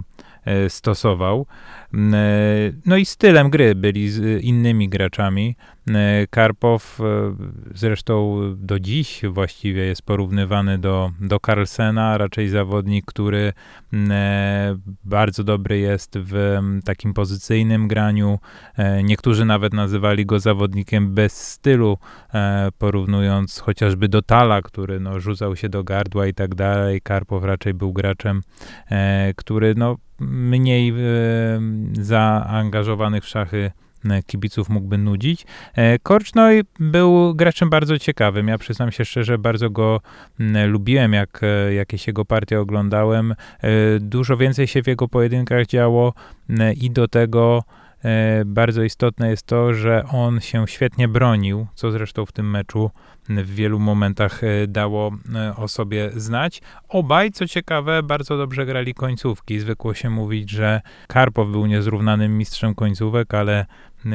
stosował. M, e, No i stylem gry byli z innymi graczami. E, Karpow e, zresztą do dziś właściwie jest porównywany do, do Carlsena, raczej zawodnik, który m, e, bardzo dobry jest w takim pozycyjnym graniu. E, Niektórzy nawet nazywali go zawodnikiem bez stylu, e, porównując chociażby do Tala, który no, rzucał się do gardła i tak dalej. Karpow raczej był graczem, e, który no, mniej e, zaangażowanych w szachy e, kibiców mógłby nudzić. E, Korcznoj był graczem bardzo ciekawym. Ja przyznam się szczerze, bardzo go lubiłem, jak jakieś jego partie oglądałem. Dużo więcej się w jego pojedynkach działo i do tego bardzo istotne jest to, że on się świetnie bronił, co zresztą w tym meczu w wielu momentach e, dało e, o sobie znać. Obaj, co ciekawe, bardzo dobrze grali końcówki. Zwykło się mówić, że Karpow był niezrównanym mistrzem końcówek, ale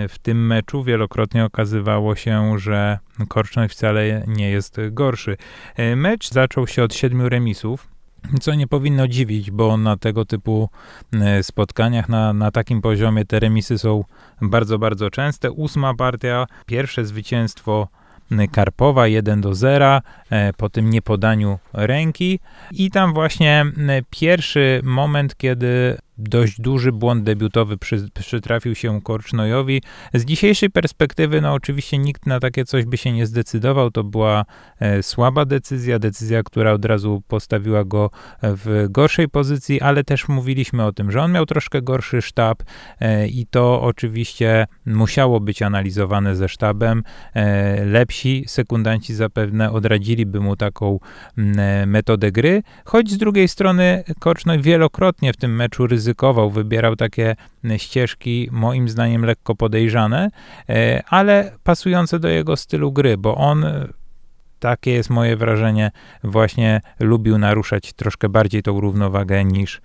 w tym meczu wielokrotnie okazywało się, że Korcznoj wcale nie jest gorszy. E, Mecz zaczął się od siedmiu remisów. Co nie powinno dziwić, bo na tego typu e, spotkaniach, na, na takim poziomie te remisy są bardzo, bardzo częste. Ósma partia, pierwsze zwycięstwo e, Karpowa 1 do 0 e, po tym niepodaniu ręki i tam właśnie pierwszy moment, kiedy dość duży błąd debiutowy przy, przytrafił się Korcznojowi. Z dzisiejszej perspektywy, no oczywiście nikt na takie coś by się nie zdecydował. To była e, słaba decyzja, decyzja, która od razu postawiła go w gorszej pozycji, ale też mówiliśmy o tym, że on miał troszkę gorszy sztab e, i to oczywiście musiało być analizowane ze sztabem. E, lepsi sekundanci zapewne odradziliby mu taką e, metodę gry, choć z drugiej strony Korcznoj wielokrotnie w tym meczu ryzykował, wybierał takie ścieżki moim zdaniem lekko podejrzane, e, ale pasujące do jego stylu gry, bo on e, takie jest moje wrażenie, właśnie lubił naruszać troszkę bardziej tą równowagę niż,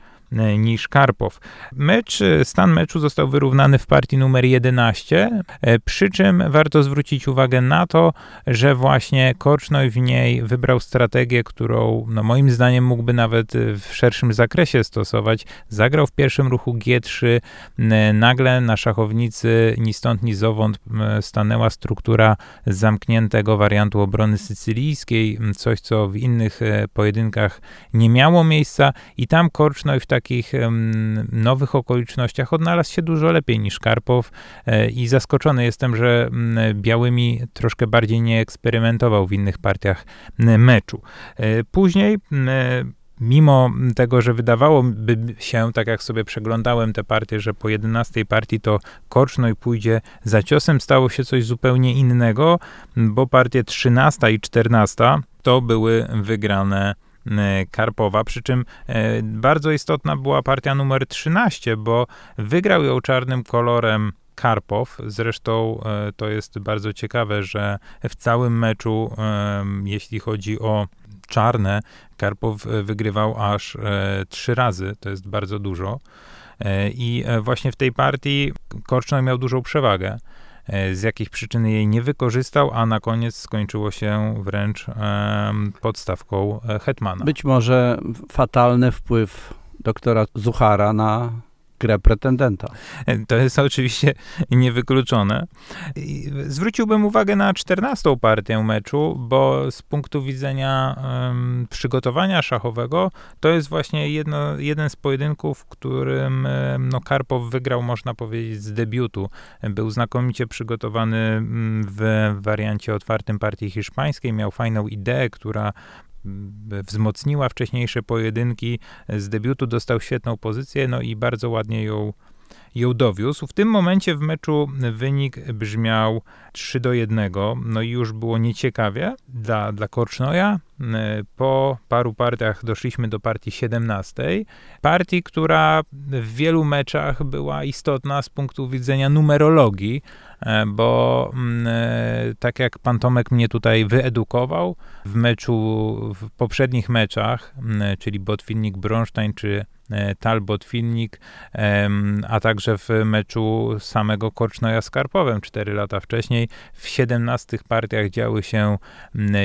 niż Karpow. Mecz, e, stan meczu został wyrównany w partii numer 11, e, przy czym warto zwrócić uwagę na to, że właśnie Korcznoj w niej wybrał strategię, którą no moim zdaniem mógłby nawet e, w szerszym zakresie stosować. Zagrał w pierwszym ruchu G3, n- nagle na szachownicy ni stąd ni zowąd stanęła struktura zamkniętego wariantu obrony sycylijskiej, coś co w innych e, pojedynkach nie miało miejsca i tam Korcznoj w takich nowych okolicznościach odnalazł się dużo lepiej niż Karpow e, i zaskoczony jestem, że białymi troszkę bardziej nie eksperymentował w innych partiach meczu. E, Później m, mimo tego, że wydawałoby się, tak jak sobie przeglądałem te partie, że po 11 partii to Korcznoj pójdzie za ciosem, stało się coś zupełnie innego, bo partie 13 i 14 to były wygrane e, Karpowa, przy czym e, bardzo istotna była partia numer 13, bo wygrał ją czarnym kolorem Karpow. Zresztą e, to jest bardzo ciekawe, że w całym meczu, e, jeśli chodzi o czarne, Karpow e, wygrywał aż e, trzy razy, to jest bardzo dużo. E, I e, właśnie w tej partii Korcznoj miał dużą przewagę. E, Z jakichś przyczyn jej nie wykorzystał, a na koniec skończyło się wręcz podstawką e, Hetmana. Być może fatalny wpływ doktora Zuchara na grę pretendenta. To jest oczywiście niewykluczone. Zwróciłbym uwagę na 14 partię meczu, bo z punktu widzenia em, przygotowania szachowego to jest właśnie jedno, jeden z pojedynków, w którym em, no, Karpow wygrał, można powiedzieć, z debiutu. Był znakomicie przygotowany mm, w wariancie otwartym partii hiszpańskiej, miał fajną ideę, która wzmocniła wcześniejsze pojedynki. Z debiutu dostał świetną pozycję, no i bardzo ładnie ją, ją dowiózł. W tym momencie w meczu wynik brzmiał 3 do 1, no i już było nieciekawie dla, dla Korcznoja. Po paru partiach doszliśmy do partii 17. Partii, która w wielu meczach była istotna z punktu widzenia numerologii, bo mm, e, tak jak pan Tomek mnie tutaj wyedukował, w meczu, w poprzednich meczach, m, czyli Botwinnik Bronstein czy e, Talbot-Filnik, a także w meczu samego Korcznoja z Karpowem 4 lata wcześniej. W 17 partiach działy się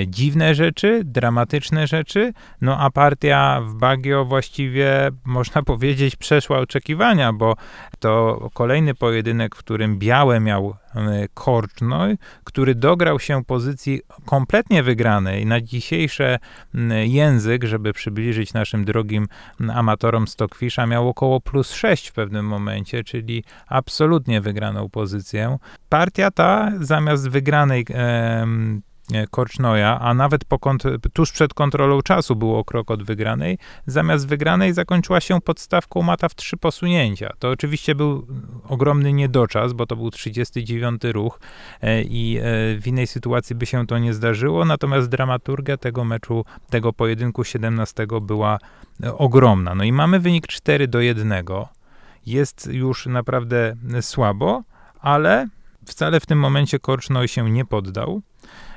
dziwne rzeczy, dramatyczne rzeczy, no a partia w Bagio właściwie, można powiedzieć, przeszła oczekiwania, bo to kolejny pojedynek, w którym białe miał E, Korcznoj, który dograł się pozycji kompletnie wygranej na dzisiejszy język, żeby przybliżyć naszym drogim amatorom Stockfisha, miał około plus 6 w pewnym momencie, czyli absolutnie wygraną pozycję. Partia ta zamiast wygranej e, E, Korcznoja, a nawet po tuż przed kontrolą czasu było krok od wygranej, zamiast wygranej zakończyła się podstawką mata w trzy posunięcia. To oczywiście był ogromny niedoczas, bo to był 39 ruch e, i e, w innej sytuacji by się to nie zdarzyło, natomiast dramaturgia tego meczu, tego pojedynku 17 była ogromna. No i mamy wynik 4 do 1. Jest już naprawdę słabo, ale wcale w tym momencie Korcznoj się nie poddał.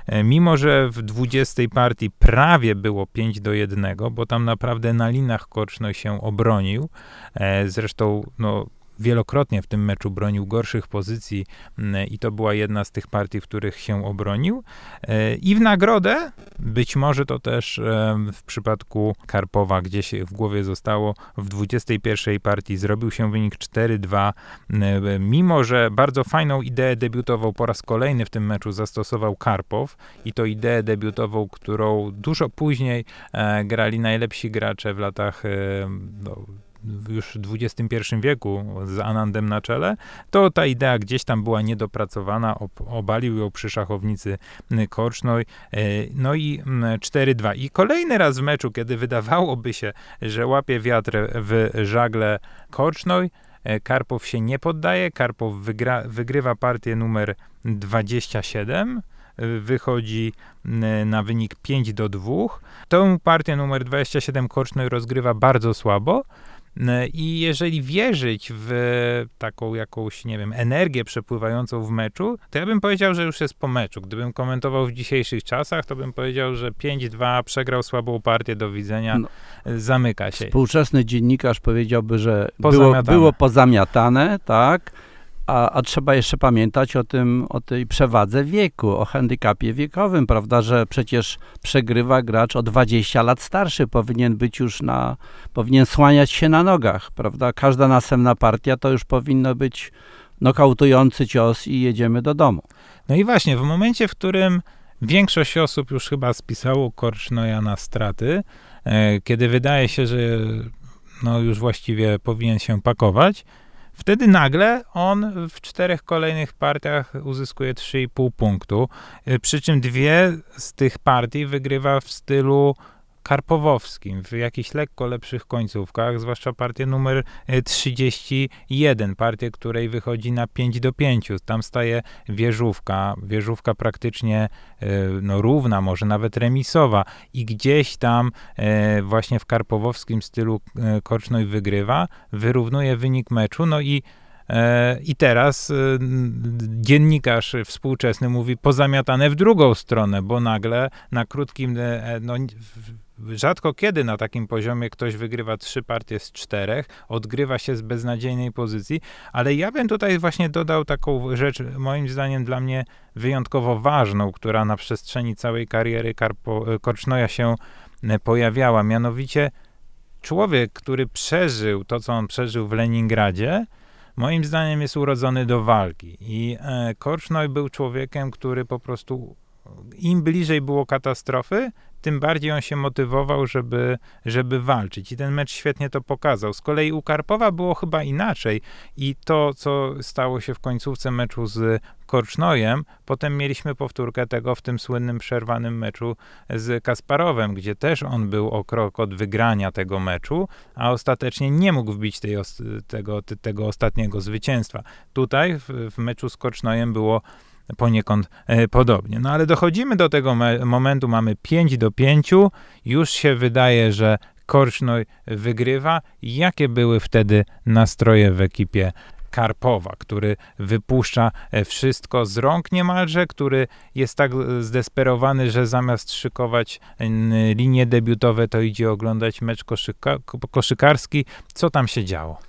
E, mimo, że w 20 partii prawie było 5 do 1, bo tam naprawdę na linach Korczno się obronił. E, zresztą, no, wielokrotnie w tym meczu bronił gorszych pozycji mm, i to była jedna z tych partii, w których się obronił. E, I w nagrodę, być może to też e, w przypadku Karpowa gdzieś w głowie zostało, w 21 partii zrobił się wynik 4-2, e, mimo że bardzo fajną ideę debiutował po raz kolejny w tym meczu zastosował Karpow i to ideę debiutową, którą dużo później grali najlepsi gracze w latach no, już w XXI wieku z Anandem na czele, to ta idea gdzieś tam była niedopracowana, obalił ją przy szachownicy Korcznoj, e, no i 4-2. I kolejny raz w meczu, kiedy wydawałoby się, że łapie wiatr w żagle Korcznoj, e, Karpow się nie poddaje, Karpow wygra, wygrywa partię numer 27, e, wychodzi na wynik 5 do 2. Tę partię numer 27 Korcznoj rozgrywa bardzo słabo, I jeżeli wierzyć w taką jakąś, nie wiem, energię przepływającą w meczu, to ja bym powiedział, że już jest po meczu. Gdybym komentował w dzisiejszych czasach, to bym powiedział, że 5-2 przegrał słabą partię, do widzenia, no, e, zamyka się. Współczesny dziennikarz powiedziałby, że było, było pozamiatane, tak? A, a, trzeba jeszcze pamiętać o tym, o tej przewadze wieku, o handicapie wiekowym, prawda, że przecież przegrywa gracz o 20 lat starszy, powinien być już na, powinien słaniać się na nogach, prawda, każda następna partia to już powinno być nokautujący cios i jedziemy do domu. No i właśnie, w momencie, w którym większość osób już chyba spisało Korcznoja na straty, e, kiedy wydaje się, że no już właściwie powinien się pakować, Wtedy nagle on w czterech kolejnych partiach uzyskuje 3,5 punktu, y, przy czym dwie z tych partii wygrywa w stylu karpowowskim, w jakichś lekko lepszych końcówkach, zwłaszcza partię numer 31, e, partię, której wychodzi na 5 do 5. Tam staje wieżówka, wieżówka praktycznie e, no, równa, może nawet remisowa i gdzieś tam e, właśnie w karpowowskim stylu Korcznoj wygrywa, wyrównuje wynik meczu, no i i teraz dziennikarz współczesny mówi pozamiatane w drugą stronę, bo nagle na krótkim, no, rzadko kiedy na takim poziomie ktoś wygrywa trzy partie z czterech, odgrywa się z beznadziejnej pozycji, ale ja bym tutaj właśnie dodał taką rzecz, moim zdaniem dla mnie wyjątkowo ważną, która na przestrzeni całej kariery Karpo, Korcznoja się e, pojawiała, mianowicie człowiek, który przeżył to, co on przeżył w Leningradzie, moim zdaniem jest urodzony do walki. I e, Korcznoj był człowiekiem, który po prostu im bliżej było katastrofy, tym bardziej on się motywował, żeby, żeby walczyć. I ten mecz świetnie to pokazał. Z kolei u Karpowa było chyba inaczej. I to, co stało się w końcówce meczu z Korcznojem, potem mieliśmy powtórkę tego w tym słynnym przerwanym meczu z Kasparowem, gdzie też on był o krok od wygrania tego meczu, a ostatecznie nie mógł wbić tego, tego ostatniego zwycięstwa. Tutaj w, w meczu z Korcznojem było poniekąd e, podobnie. No ale dochodzimy do tego momentu, mamy 5 do 5, już się wydaje, że Korcznoj wygrywa. Jakie były wtedy nastroje w ekipie Karpowa, który wypuszcza e, wszystko z rąk niemalże, który jest tak e, zdesperowany, że zamiast szykować linie debiutowe, to idzie oglądać mecz koszyka, koszykarski. Co tam się działo?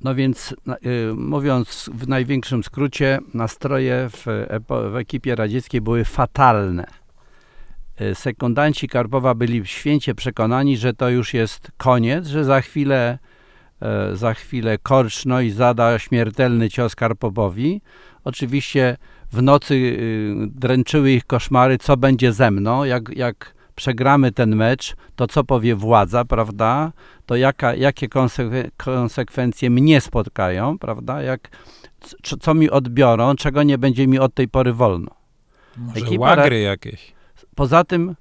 No więc, y, mówiąc w największym skrócie, nastroje w, w ekipie radzieckiej były fatalne. Y, Sekundanci Karpowa byli święcie przekonani, że to już jest koniec, że za chwilę, e, za chwilę Korcznoj zada śmiertelny cios Karpowowi. Oczywiście w nocy y, dręczyły ich koszmary, co będzie ze mną, jak, jak przegramy ten mecz, to co powie władza, prawda? To jaka, jakie konsekwe- konsekwencje mnie spotkają, prawda? Jak, co, mi odbiorą, czego nie będzie mi od tej pory wolno. Może Ekipa łagry jakieś? Poza tym,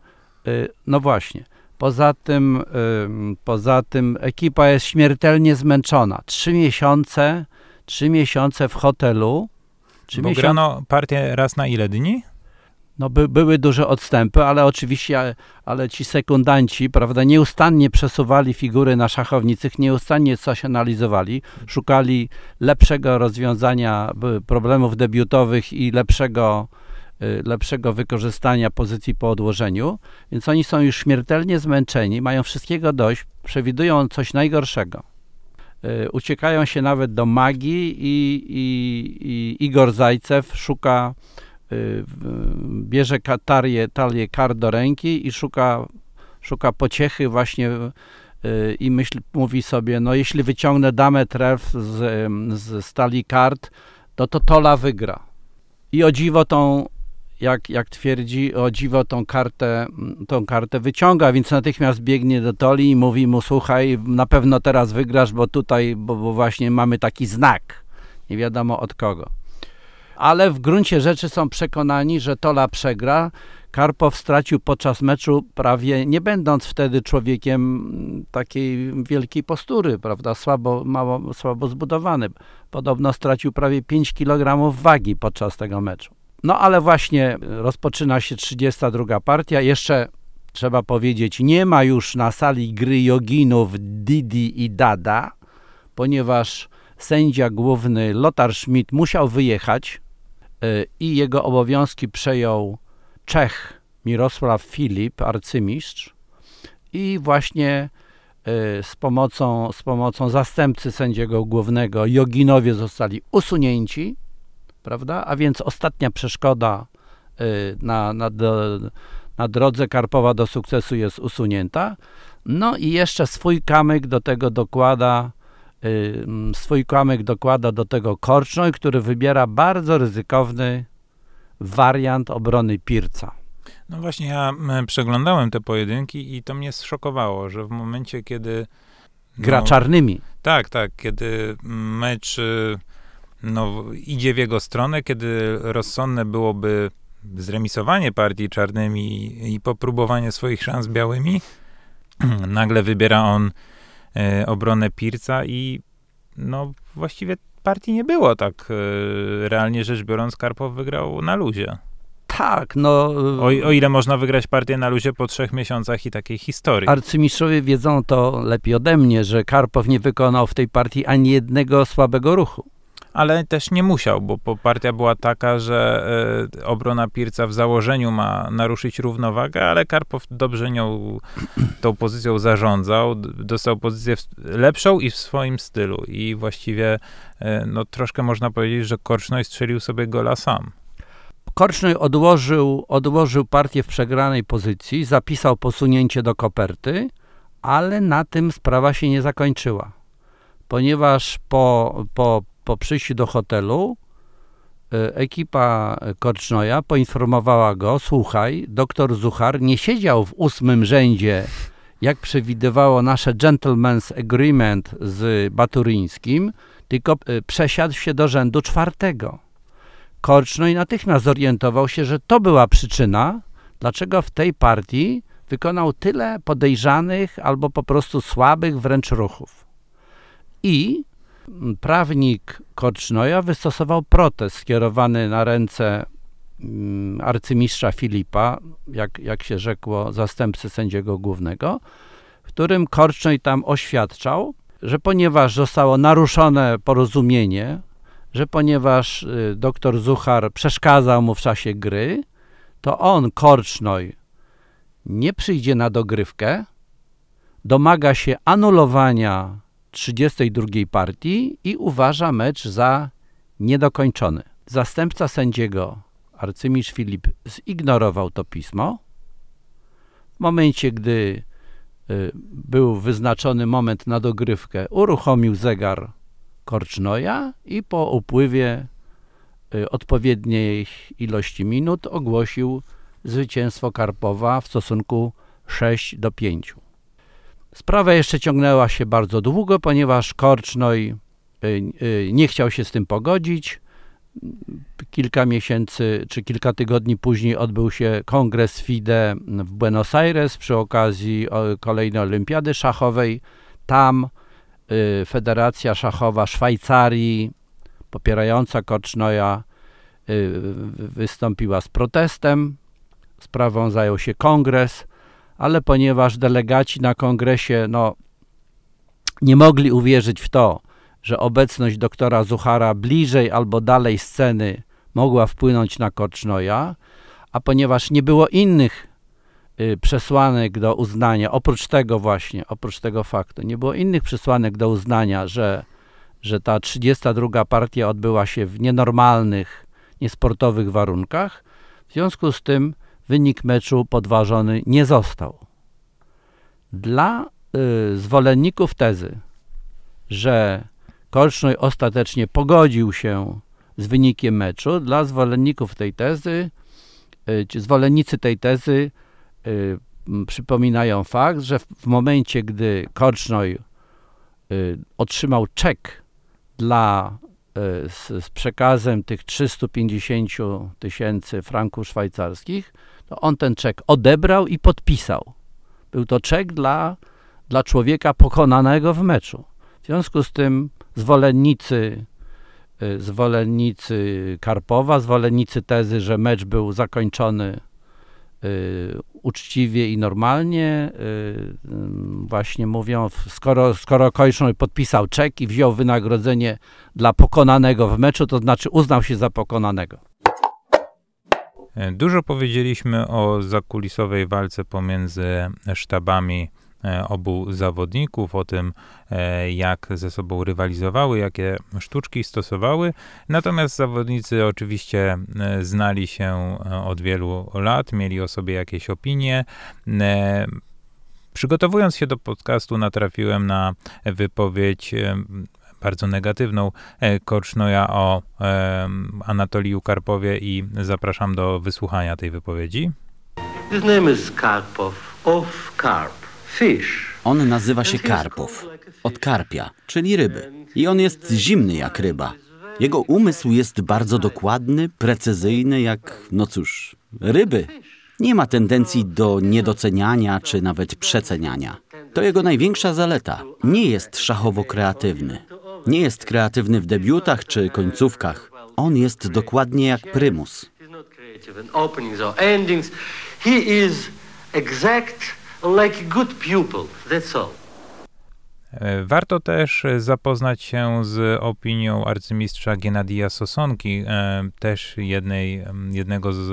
y, no właśnie, poza tym, ym, poza tym ekipa jest śmiertelnie zmęczona. Trzy miesiące, trzy miesiące w hotelu. Trzy Bo miesiące, grano partię raz na ile dni? No by, były duże odstępy, ale oczywiście, ale ci sekundanci, prawda, nieustannie przesuwali figury na szachownicach, nieustannie coś analizowali, szukali lepszego rozwiązania problemów debiutowych i lepszego, y, lepszego wykorzystania pozycji po odłożeniu, więc oni są już śmiertelnie zmęczeni, mają wszystkiego dość, przewidują coś najgorszego. Y, Uciekają się nawet do magii i, i, i Igor Zajcew szuka bierze ka- talię, talię kart do ręki i szuka, szuka pociechy właśnie y, i myśl, mówi sobie, no jeśli wyciągnę damę tref z, z stali kart, to to Tola wygra. I o dziwo tą, jak, jak twierdzi, o dziwo tą kartę, tą kartę wyciąga, więc natychmiast biegnie do Toli i mówi mu, słuchaj, na pewno teraz wygrasz, bo tutaj, bo, bo właśnie mamy taki znak. Nie wiadomo od kogo ale w gruncie rzeczy są przekonani, że Tola przegra. Karpow stracił podczas meczu prawie, nie będąc wtedy człowiekiem mm, takiej wielkiej postury, prawda, słabo, mało, słabo zbudowany. Podobno stracił prawie 5 kg wagi podczas tego meczu. No ale właśnie rozpoczyna się 32 partia. Jeszcze trzeba powiedzieć, nie ma już na sali gry joginów Didi i Dada, ponieważ sędzia główny Lothar Schmidt musiał wyjechać y, i jego obowiązki przejął Czech Mirosław Filip, arcymistrz i właśnie y, z pomocą, z pomocą zastępcy sędziego głównego Joginowie zostali usunięci, prawda? A więc ostatnia przeszkoda y, na, na, na drodze Karpowa do sukcesu jest usunięta. No i jeszcze swój kamyk do tego dokłada y, swój kamyk dokłada do tego Korcznoj, który wybiera bardzo ryzykowny wariant obrony Pirca. No właśnie, ja przeglądałem te pojedynki i to mnie zszokowało, że w momencie, kiedy... Gra no, czarnymi. Tak, tak, kiedy mecz y, no, idzie w jego stronę, kiedy rozsądne byłoby zremisowanie partii czarnymi i popróbowanie swoich szans białymi, nagle wybiera on obronę Pirca i no właściwie partii nie było tak e, realnie rzecz biorąc Karpow wygrał na luzie. Tak, no O, o ile można wygrać partię na luzie po trzech miesiącach i takiej historii. arcymistrzowie wiedzą to lepiej ode mnie, że Karpow nie wykonał w tej partii ani jednego słabego ruchu. Ale też nie musiał, bo partia była taka, że e, obrona Pirca w założeniu ma naruszyć równowagę, ale Karpow dobrze nią, tą pozycją zarządzał, dostał pozycję lepszą i w swoim stylu i właściwie e, no troszkę można powiedzieć, że Korcznoj strzelił sobie gola sam. Korcznoj odłożył, odłożył partię w przegranej pozycji, zapisał posunięcie do koperty, ale na tym sprawa się nie zakończyła, ponieważ po, po, po przyjściu do hotelu e, ekipa Korcznoja poinformowała go, słuchaj, doktor Zuchar nie siedział w ósmym rzędzie, jak przewidywało nasze gentleman's agreement z Baturyńskim, tylko e, przesiadł się do rzędu czwartego. Korcznoj natychmiast zorientował się, że to była przyczyna, dlaczego w tej partii wykonał tyle podejrzanych albo po prostu słabych wręcz ruchów. I prawnik Korcznoja wystosował protest skierowany na ręce mm, arcymistrza Filipa, jak, jak się rzekło, zastępcy sędziego głównego, w którym Korcznoj tam oświadczał, że ponieważ zostało naruszone porozumienie, że ponieważ y, doktor Zuchar przeszkadzał mu w czasie gry, to on, Korcznoj, nie przyjdzie na dogrywkę, domaga się anulowania 32 partii i uważa mecz za niedokończony. Zastępca sędziego, arcymistrz Filip, zignorował to pismo. W momencie, gdy y, był wyznaczony moment na dogrywkę, uruchomił zegar Korcznoja i po upływie y, odpowiedniej ilości minut ogłosił zwycięstwo Karpowa w stosunku 6 do 5. Sprawa jeszcze ciągnęła się bardzo długo, ponieważ Korcznoj y, y, nie chciał się z tym pogodzić. Kilka miesięcy czy kilka tygodni później odbył się kongres FIDE w Buenos Aires przy okazji kolejnej olimpiady szachowej. Tam y, Federacja Szachowa Szwajcarii, popierająca Korcznoja, wystąpiła z protestem. Sprawą zajął się kongres ale ponieważ delegaci na kongresie no, nie mogli uwierzyć w to, że obecność doktora Zuchara bliżej albo dalej sceny mogła wpłynąć na Korcznoja, a ponieważ nie było innych y, przesłanek do uznania, oprócz tego właśnie, oprócz tego faktu, nie było innych przesłanek do uznania, że, że ta 32 partia odbyła się w nienormalnych, niesportowych warunkach, w związku z tym wynik meczu podważony nie został. Dla y, zwolenników tezy, że Korcznoj ostatecznie pogodził się z wynikiem meczu, dla zwolenników tej tezy, y, zwolennicy tej tezy y, przypominają fakt, że w, w momencie, gdy Korcznoj y, otrzymał czek dla y, z, z przekazem tych 350 tysięcy franków szwajcarskich, to on ten czek odebrał i podpisał. Był to czek dla, dla człowieka pokonanego w meczu. W związku z tym zwolennicy, y, zwolennicy Karpowa, zwolennicy tezy, że mecz był zakończony y, uczciwie i normalnie, y, właśnie mówią, skoro, skoro Kojszon podpisał czek i wziął wynagrodzenie dla pokonanego w meczu, to znaczy uznał się za pokonanego. E, dużo powiedzieliśmy o zakulisowej walce pomiędzy sztabami e, obu zawodników, o tym, e, jak ze sobą rywalizowały, jakie sztuczki stosowały. Natomiast zawodnicy oczywiście znali się od wielu lat, mieli o sobie jakieś opinie. Przygotowując się do podcastu, natrafiłem na wypowiedź bardzo negatywną Korcznoja o e, Anatoliu Karpowie i zapraszam do wysłuchania tej wypowiedzi. His name is Karpov, of carp, fish. On nazywa się Karpow, od karpia, czyli ryby. I on jest zimny jak ryba. Jego umysł jest bardzo dokładny, precyzyjny jak, no cóż, ryby. Nie ma tendencji do niedoceniania czy nawet przeceniania. To jego największa zaleta. Nie jest szachowo kreatywny. Nie jest kreatywny w debiutach czy końcówkach. On jest dokładnie jak prymus. E, warto też zapoznać się z opinią arcymistrza Genadija Sosonki, e, też jednej, jednego z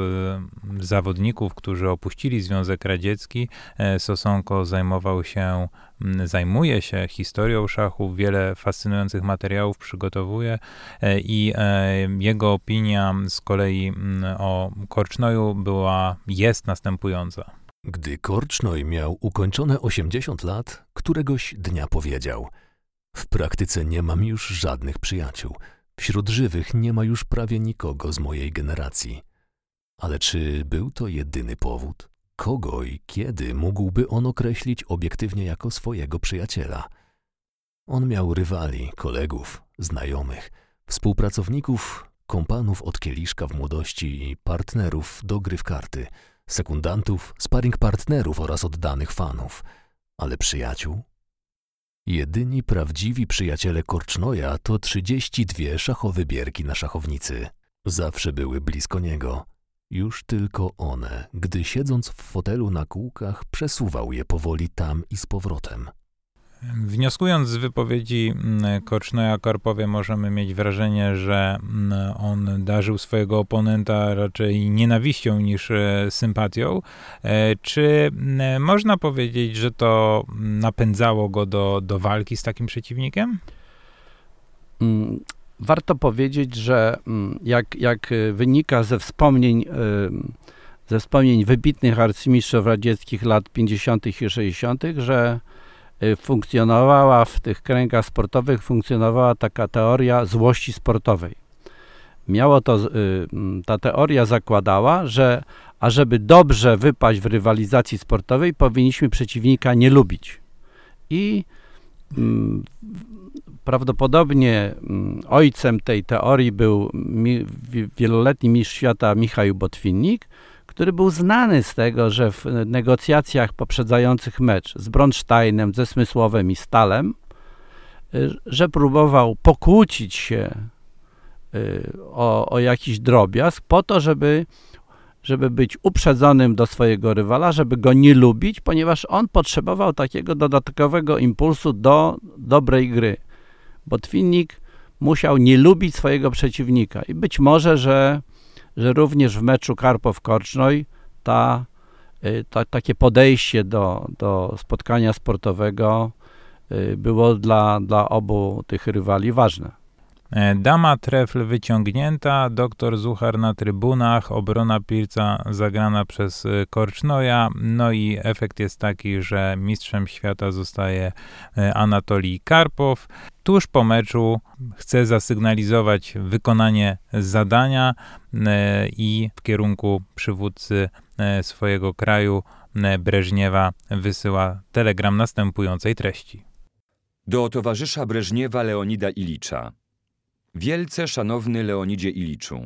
zawodników, którzy opuścili Związek Radziecki. E, Sosonko zajmował się, zajmuje się historią szachu, wiele fascynujących materiałów przygotowuje i jego opinia z kolei o Korcznoju była, jest następująca. Gdy Korcznoj miał ukończone 80 lat, któregoś dnia powiedział: W praktyce nie mam już żadnych przyjaciół. Wśród żywych nie ma już prawie nikogo z mojej generacji. Ale czy był to jedyny powód? Kogo i kiedy mógłby on określić obiektywnie jako swojego przyjaciela? On miał rywali, kolegów, znajomych, współpracowników, kompanów od kieliszka w młodości i partnerów do gry w karty – sekundantów, sparring partnerów oraz oddanych fanów, ale przyjaciół? Jedyni prawdziwi przyjaciele Korcznoja to 32 szachowe bierki na szachownicy. Zawsze były blisko niego. Już tylko one, gdy siedząc w fotelu na kółkach, przesuwał je powoli tam i z powrotem. Wnioskując z wypowiedzi mm, Korcznoja Karpowie, możemy mieć wrażenie, że mm, on darzył swojego oponenta raczej nienawiścią niż e, sympatią. E, czy mm, można powiedzieć, że to napędzało go do, do walki z takim przeciwnikiem? Mm, warto powiedzieć, że jak, jak wynika ze wspomnień, ze wspomnień wybitnych arcymistrzów radzieckich lat 50. i 60., że Y, funkcjonowała w tych kręgach sportowych, funkcjonowała taka teoria złości sportowej. Miało to, y, mm, ta teoria zakładała, że ażeby dobrze wypaść w rywalizacji sportowej, powinniśmy przeciwnika nie lubić. I mm, prawdopodobnie mm, ojcem tej teorii był wieloletni mistrz świata Michał Botwinnik, który był znany z tego, że w negocjacjach poprzedzających mecz z Bronsteinem, ze Smysłowem i Stalem, y, że próbował pokłócić się y, o, o jakiś drobiazg po to, żeby, żeby być uprzedzonym do swojego rywala, żeby go nie lubić, ponieważ on potrzebował takiego dodatkowego impulsu do dobrej gry. Botwinnik musiał nie lubić swojego przeciwnika i być może, że że również w meczu Karpow-Korcznoj ta, y, ta, takie podejście do, do spotkania sportowego y, było dla, dla obu tych rywali ważne. E, dama trefl wyciągnięta, doktor Zuchar na trybunach, obrona Pirca zagrana przez e, Korcznoja, no i efekt jest taki, że mistrzem świata zostaje e, Anatolii Karpow. Tuż po meczu chce zasygnalizować wykonanie zadania i w kierunku przywódcy swojego kraju Breżniewa wysyła telegram następującej treści. Do towarzysza Breżniewa Leonida Ilicza. Wielce szanowny Leonidzie Iliczu,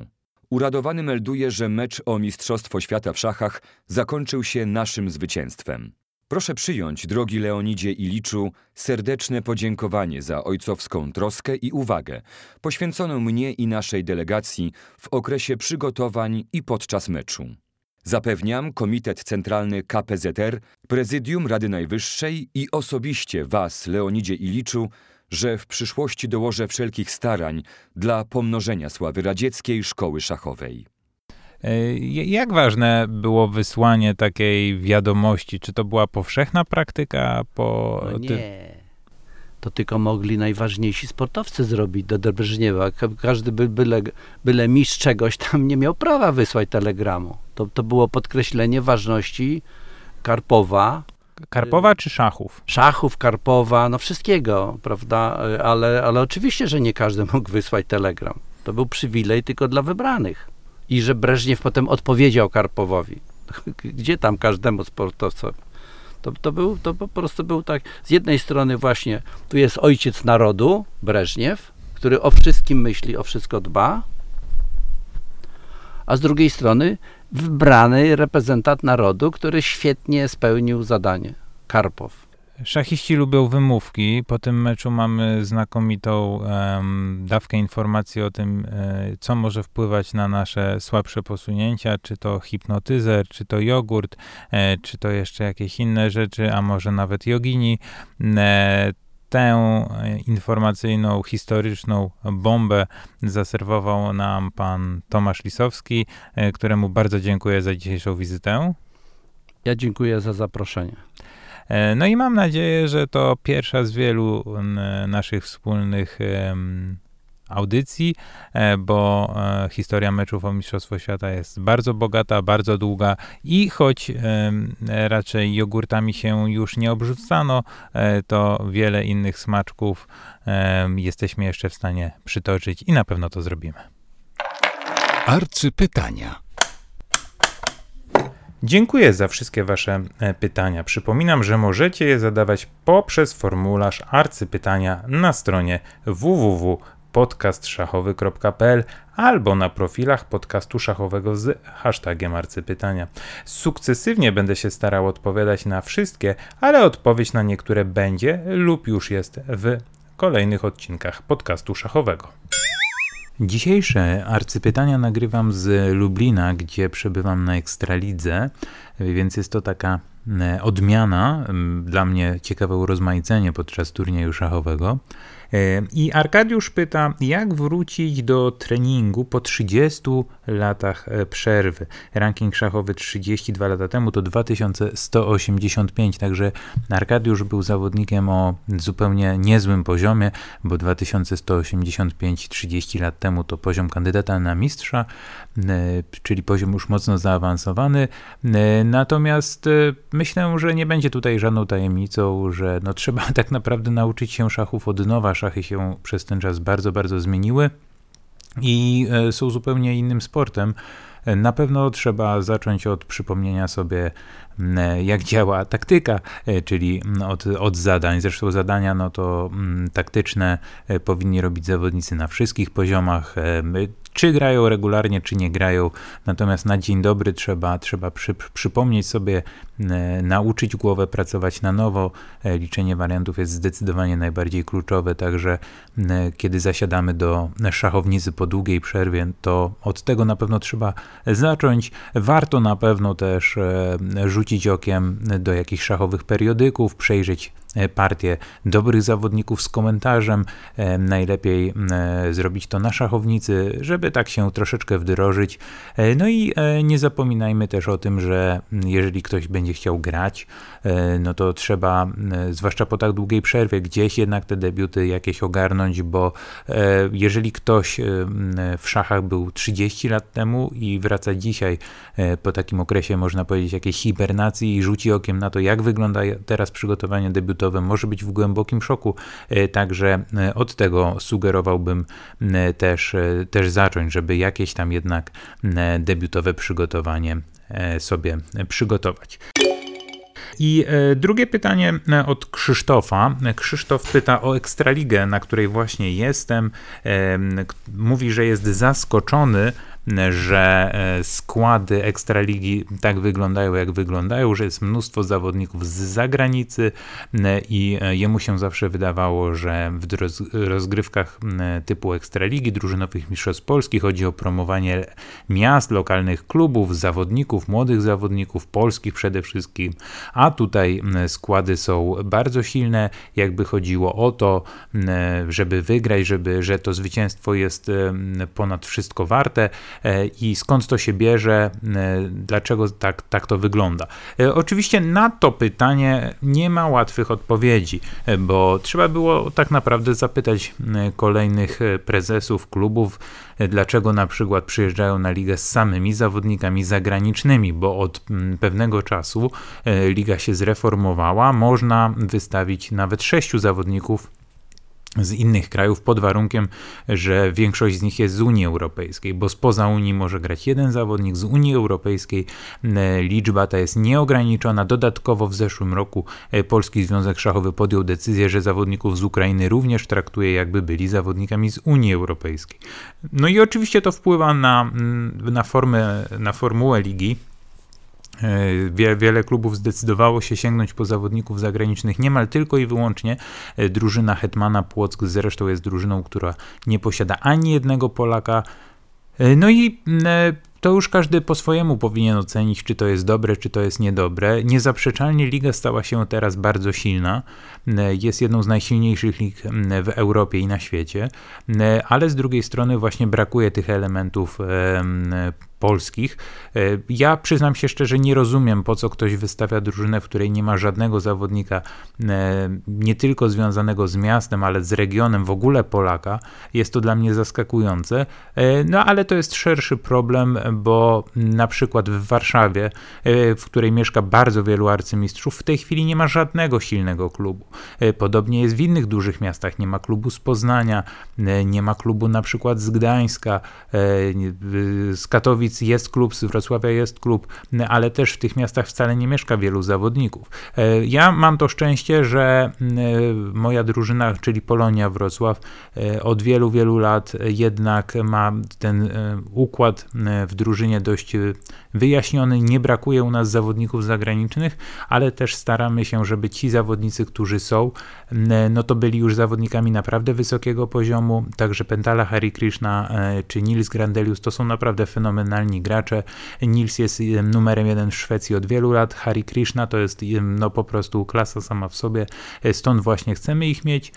uradowany melduje, że mecz o Mistrzostwo Świata w szachach zakończył się naszym zwycięstwem. Proszę przyjąć, drogi Leonidzie Iliczu, serdeczne podziękowanie za ojcowską troskę i uwagę poświęconą mnie i naszej delegacji w okresie przygotowań i podczas meczu. Zapewniam Komitet Centralny KPZR, Prezydium Rady Najwyższej i osobiście Was, Leonidzie Iliczu, że w przyszłości dołożę wszelkich starań dla pomnożenia sławy radzieckiej szkoły szachowej. E, jak ważne było wysłanie takiej wiadomości? Czy to była powszechna praktyka? Po no nie. To tylko mogli najważniejsi sportowcy zrobić do Dobrzniewa. Każdy by, byle, byle mistrz czegoś tam nie miał prawa wysłać telegramu. To, to było podkreślenie ważności Karpowa Karpowa czy szachów? Szachów, Karpowa, no wszystkiego, prawda? Ale, ale oczywiście, że nie każdy mógł wysłać telegram. To był przywilej tylko dla wybranych. I że Breżniew potem odpowiedział Karpowowi. Gdzie tam każdemu sportowcowi? To, to, był, to po prostu był tak, z jednej strony właśnie tu jest ojciec narodu, Breżniew, który o wszystkim myśli, o wszystko dba, a z drugiej strony wybrany reprezentant narodu, który świetnie spełnił zadanie. Karpow. Szachiści lubią wymówki. Po tym meczu mamy znakomitą um, dawkę informacji o tym, e, co może wpływać na nasze słabsze posunięcia, czy to hipnotyzer, czy to jogurt, e, czy to jeszcze jakieś inne rzeczy, a może nawet jogini. E, tę e, informacyjną, historyczną bombę zaserwował nam pan Tomasz Lisowski, e, któremu bardzo dziękuję za dzisiejszą wizytę. Ja dziękuję za zaproszenie. E, no i mam nadzieję, że to pierwsza z wielu naszych wspólnych audycji, e, bo e, historia meczów o Mistrzostwo Świata jest bardzo bogata, bardzo długa i choć raczej jogurtami się już nie obrzucano, e, to wiele innych smaczków jesteśmy jeszcze w stanie przytoczyć i na pewno to zrobimy. Arcypytania. Dziękuję za wszystkie Wasze pytania. Przypominam, że możecie je zadawać poprzez formularz arcypytania na stronie www podcastszachowy.pl albo na profilach podcastu szachowego z hashtagiem arcypytania. Sukcesywnie będę się starał odpowiadać na wszystkie, ale odpowiedź na niektóre będzie lub już jest w kolejnych odcinkach podcastu szachowego. Dzisiejsze arcypytania nagrywam z Lublina, gdzie przebywam na Ekstralidze, więc jest to taka e, odmiana, dla mnie ciekawe urozmaicenie podczas turnieju szachowego. E, I Arkadiusz pyta, jak wrócić do treningu po 30 latach e, przerwy. Ranking szachowy 32 lata temu to 2185, także Arkadiusz był zawodnikiem o zupełnie niezłym poziomie, bo 2185 30 lat temu to poziom kandydata na mistrza, e, czyli poziom już mocno zaawansowany. Natomiast myślę, że nie będzie tutaj żadną tajemnicą, że no, trzeba tak naprawdę nauczyć się szachów od nowa, szachy się przez ten czas bardzo, bardzo zmieniły i e, są zupełnie innym sportem. E, na pewno trzeba zacząć od przypomnienia sobie, jak działa taktyka, e, czyli od, od zadań. Zresztą zadania no to taktyczne powinni robić zawodnicy na wszystkich poziomach czy grają regularnie, czy nie grają. Natomiast na dzień dobry trzeba, trzeba przy, przypomnieć sobie, e, nauczyć głowę pracować na nowo. E, liczenie wariantów jest zdecydowanie najbardziej kluczowe, także e, kiedy zasiadamy do szachownicy po długiej przerwie, to od tego na pewno trzeba zacząć. Warto na pewno też rzucić okiem do jakichś szachowych periodyków, przejrzeć E, partię dobrych zawodników z komentarzem. E, najlepiej e, zrobić to na szachownicy, żeby tak się troszeczkę wdrożyć. No i nie zapominajmy też o tym, że jeżeli ktoś będzie chciał grać, no to trzeba, zwłaszcza po tak długiej przerwie, gdzieś jednak te debiuty jakieś ogarnąć, bo jeżeli ktoś w szachach był 30 lat temu i wraca dzisiaj po takim okresie, można powiedzieć, jakiejś hibernacji i rzuci okiem na to, jak wygląda teraz przygotowanie może być w głębokim szoku. E, także e, od tego sugerowałbym e, też, też zacząć, żeby jakieś tam jednak debiutowe przygotowanie sobie przygotować. I drugie pytanie od Krzysztofa. Krzysztof pyta o Ekstraligę, na której właśnie jestem. Mówi, że jest zaskoczony że e, składy Ekstraligi tak wyglądają, jak wyglądają, że jest mnóstwo zawodników z zagranicy e, i e, jemu się zawsze wydawało, że w rozgrywkach typu Ekstraligi, drużynowych mistrzostw Polski chodzi o promowanie miast, lokalnych klubów, zawodników, młodych zawodników, polskich przede wszystkim, a tutaj składy są bardzo silne, jakby chodziło o to, żeby wygrać, żeby, że to zwycięstwo jest ponad wszystko warte. E, i skąd to się bierze, e, dlaczego tak, tak to wygląda. E, oczywiście na to pytanie nie ma łatwych odpowiedzi, bo trzeba było tak naprawdę zapytać kolejnych prezesów klubów, dlaczego na przykład przyjeżdżają na ligę z samymi zawodnikami zagranicznymi, bo od pewnego czasu liga się zreformowała, można wystawić nawet sześciu zawodników z innych krajów pod warunkiem, że większość z nich jest z Unii Europejskiej, bo spoza Unii może grać jeden zawodnik, z Unii Europejskiej e, liczba ta jest nieograniczona. Dodatkowo w zeszłym roku e, Polski Związek Szachowy podjął decyzję, że zawodników z Ukrainy również traktuje jakby byli zawodnikami z Unii Europejskiej. No i oczywiście to wpływa na, na, formę, na formułę ligi. E, wiele klubów zdecydowało się sięgnąć po zawodników zagranicznych niemal tylko i wyłącznie. E, drużyna Hetmana Płock zresztą jest drużyną, która nie posiada ani jednego Polaka. E, no i to już każdy po swojemu powinien ocenić, czy to jest dobre, czy to jest niedobre. Niezaprzeczalnie liga stała się teraz bardzo silna. Jest jedną z najsilniejszych lig w Europie i na świecie, ale z drugiej strony właśnie brakuje tych elementów polskich. E, ja przyznam się szczerze, nie rozumiem, po co ktoś wystawia drużynę, w której nie ma żadnego zawodnika, e, nie tylko związanego z miastem, ale z regionem, w ogóle Polaka. Jest to dla mnie zaskakujące. E, no ale to jest szerszy problem, bo na przykład w Warszawie, w której mieszka bardzo wielu arcymistrzów, w tej chwili nie ma żadnego silnego klubu. Podobnie jest w innych dużych miastach. Nie ma klubu z Poznania, nie ma klubu na przykład z Gdańska, z Katowic Kielc jest klub, z Wrocławia jest klub, ale też w tych miastach wcale nie mieszka wielu zawodników. Ja mam to szczęście, że moja drużyna, czyli Polonia Wrocław, od wielu, wielu lat jednak ma ten układ w drużynie dość wyjaśniony. Nie brakuje u nas zawodników zagranicznych, ale też staramy się, żeby ci zawodnicy, którzy są, no to byli już zawodnikami naprawdę wysokiego poziomu. Także Pentala Hari Krishna e, czy Nils Grandelius to są naprawdę fenomenalni gracze. Nils jest numerem jeden w Szwecji od wielu lat. Hari Krishna to jest no po prostu klasa sama w sobie. E, stąd właśnie chcemy ich mieć.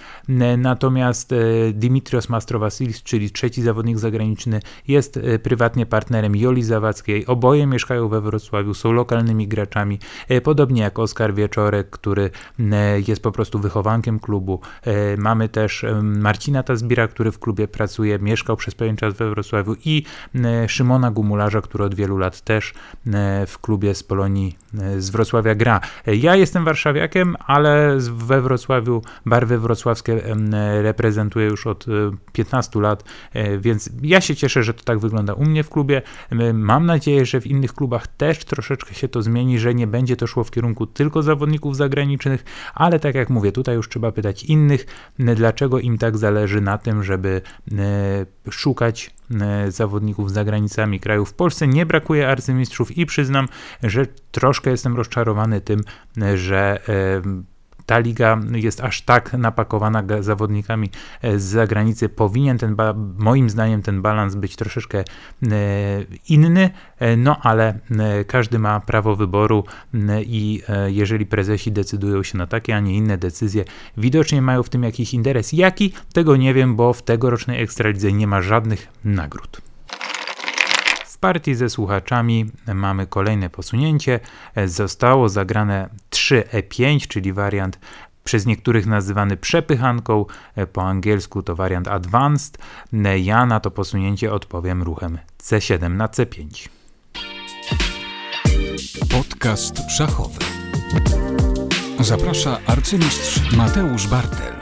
Natomiast Dimitrios Mastrowasilis, czyli trzeci zawodnik zagraniczny, jest prywatnie partnerem Joli Zawadzkiej. Oboje mieszkają we Wrocławiu, są lokalnymi graczami, podobnie jak Oskar Wieczorek, który jest po prostu wychowankiem klubu. Mamy też Marcina Tazbira, który w klubie pracuje, mieszkał przez pewien czas we Wrocławiu i Szymona Gumularza, który od wielu lat też w klubie z Polonii z Wrocławia gra. Ja jestem warszawiakiem, ale we Wrocławiu barwy wrocławskie reprezentuję już od 15 lat, więc ja się cieszę, że to tak wygląda u mnie w klubie. Mam nadzieję, że w innych klubach też troszeczkę się to zmieni, że nie będzie to szło w kierunku tylko zawodników zagranicznych, ale tak jak mówię, tutaj już trzeba pytać innych, dlaczego im tak zależy na tym, żeby e, szukać e, zawodników za granicami kraju. W Polsce nie brakuje arcymistrzów i przyznam, że troszkę jestem rozczarowany tym, że e, ta liga jest aż tak napakowana zawodnikami e, z zagranicy. Powinien ten, moim zdaniem, ten balans być troszeczkę e, inny, e, no ale każdy ma prawo wyboru i jeżeli prezesi decydują się na takie, a nie inne decyzje, widocznie mają w tym jakiś interes. Jaki? Tego nie wiem, bo w tegorocznej Ekstralidze nie ma żadnych nagród partii ze słuchaczami mamy kolejne posunięcie. Zostało zagrane 3E5, czyli wariant przez niektórych nazywany przepychanką, po angielsku to wariant advanced. Ja na to posunięcie odpowiem ruchem C7 na C5. Podcast szachowy. Zaprasza arcymistrz Mateusz Bartel.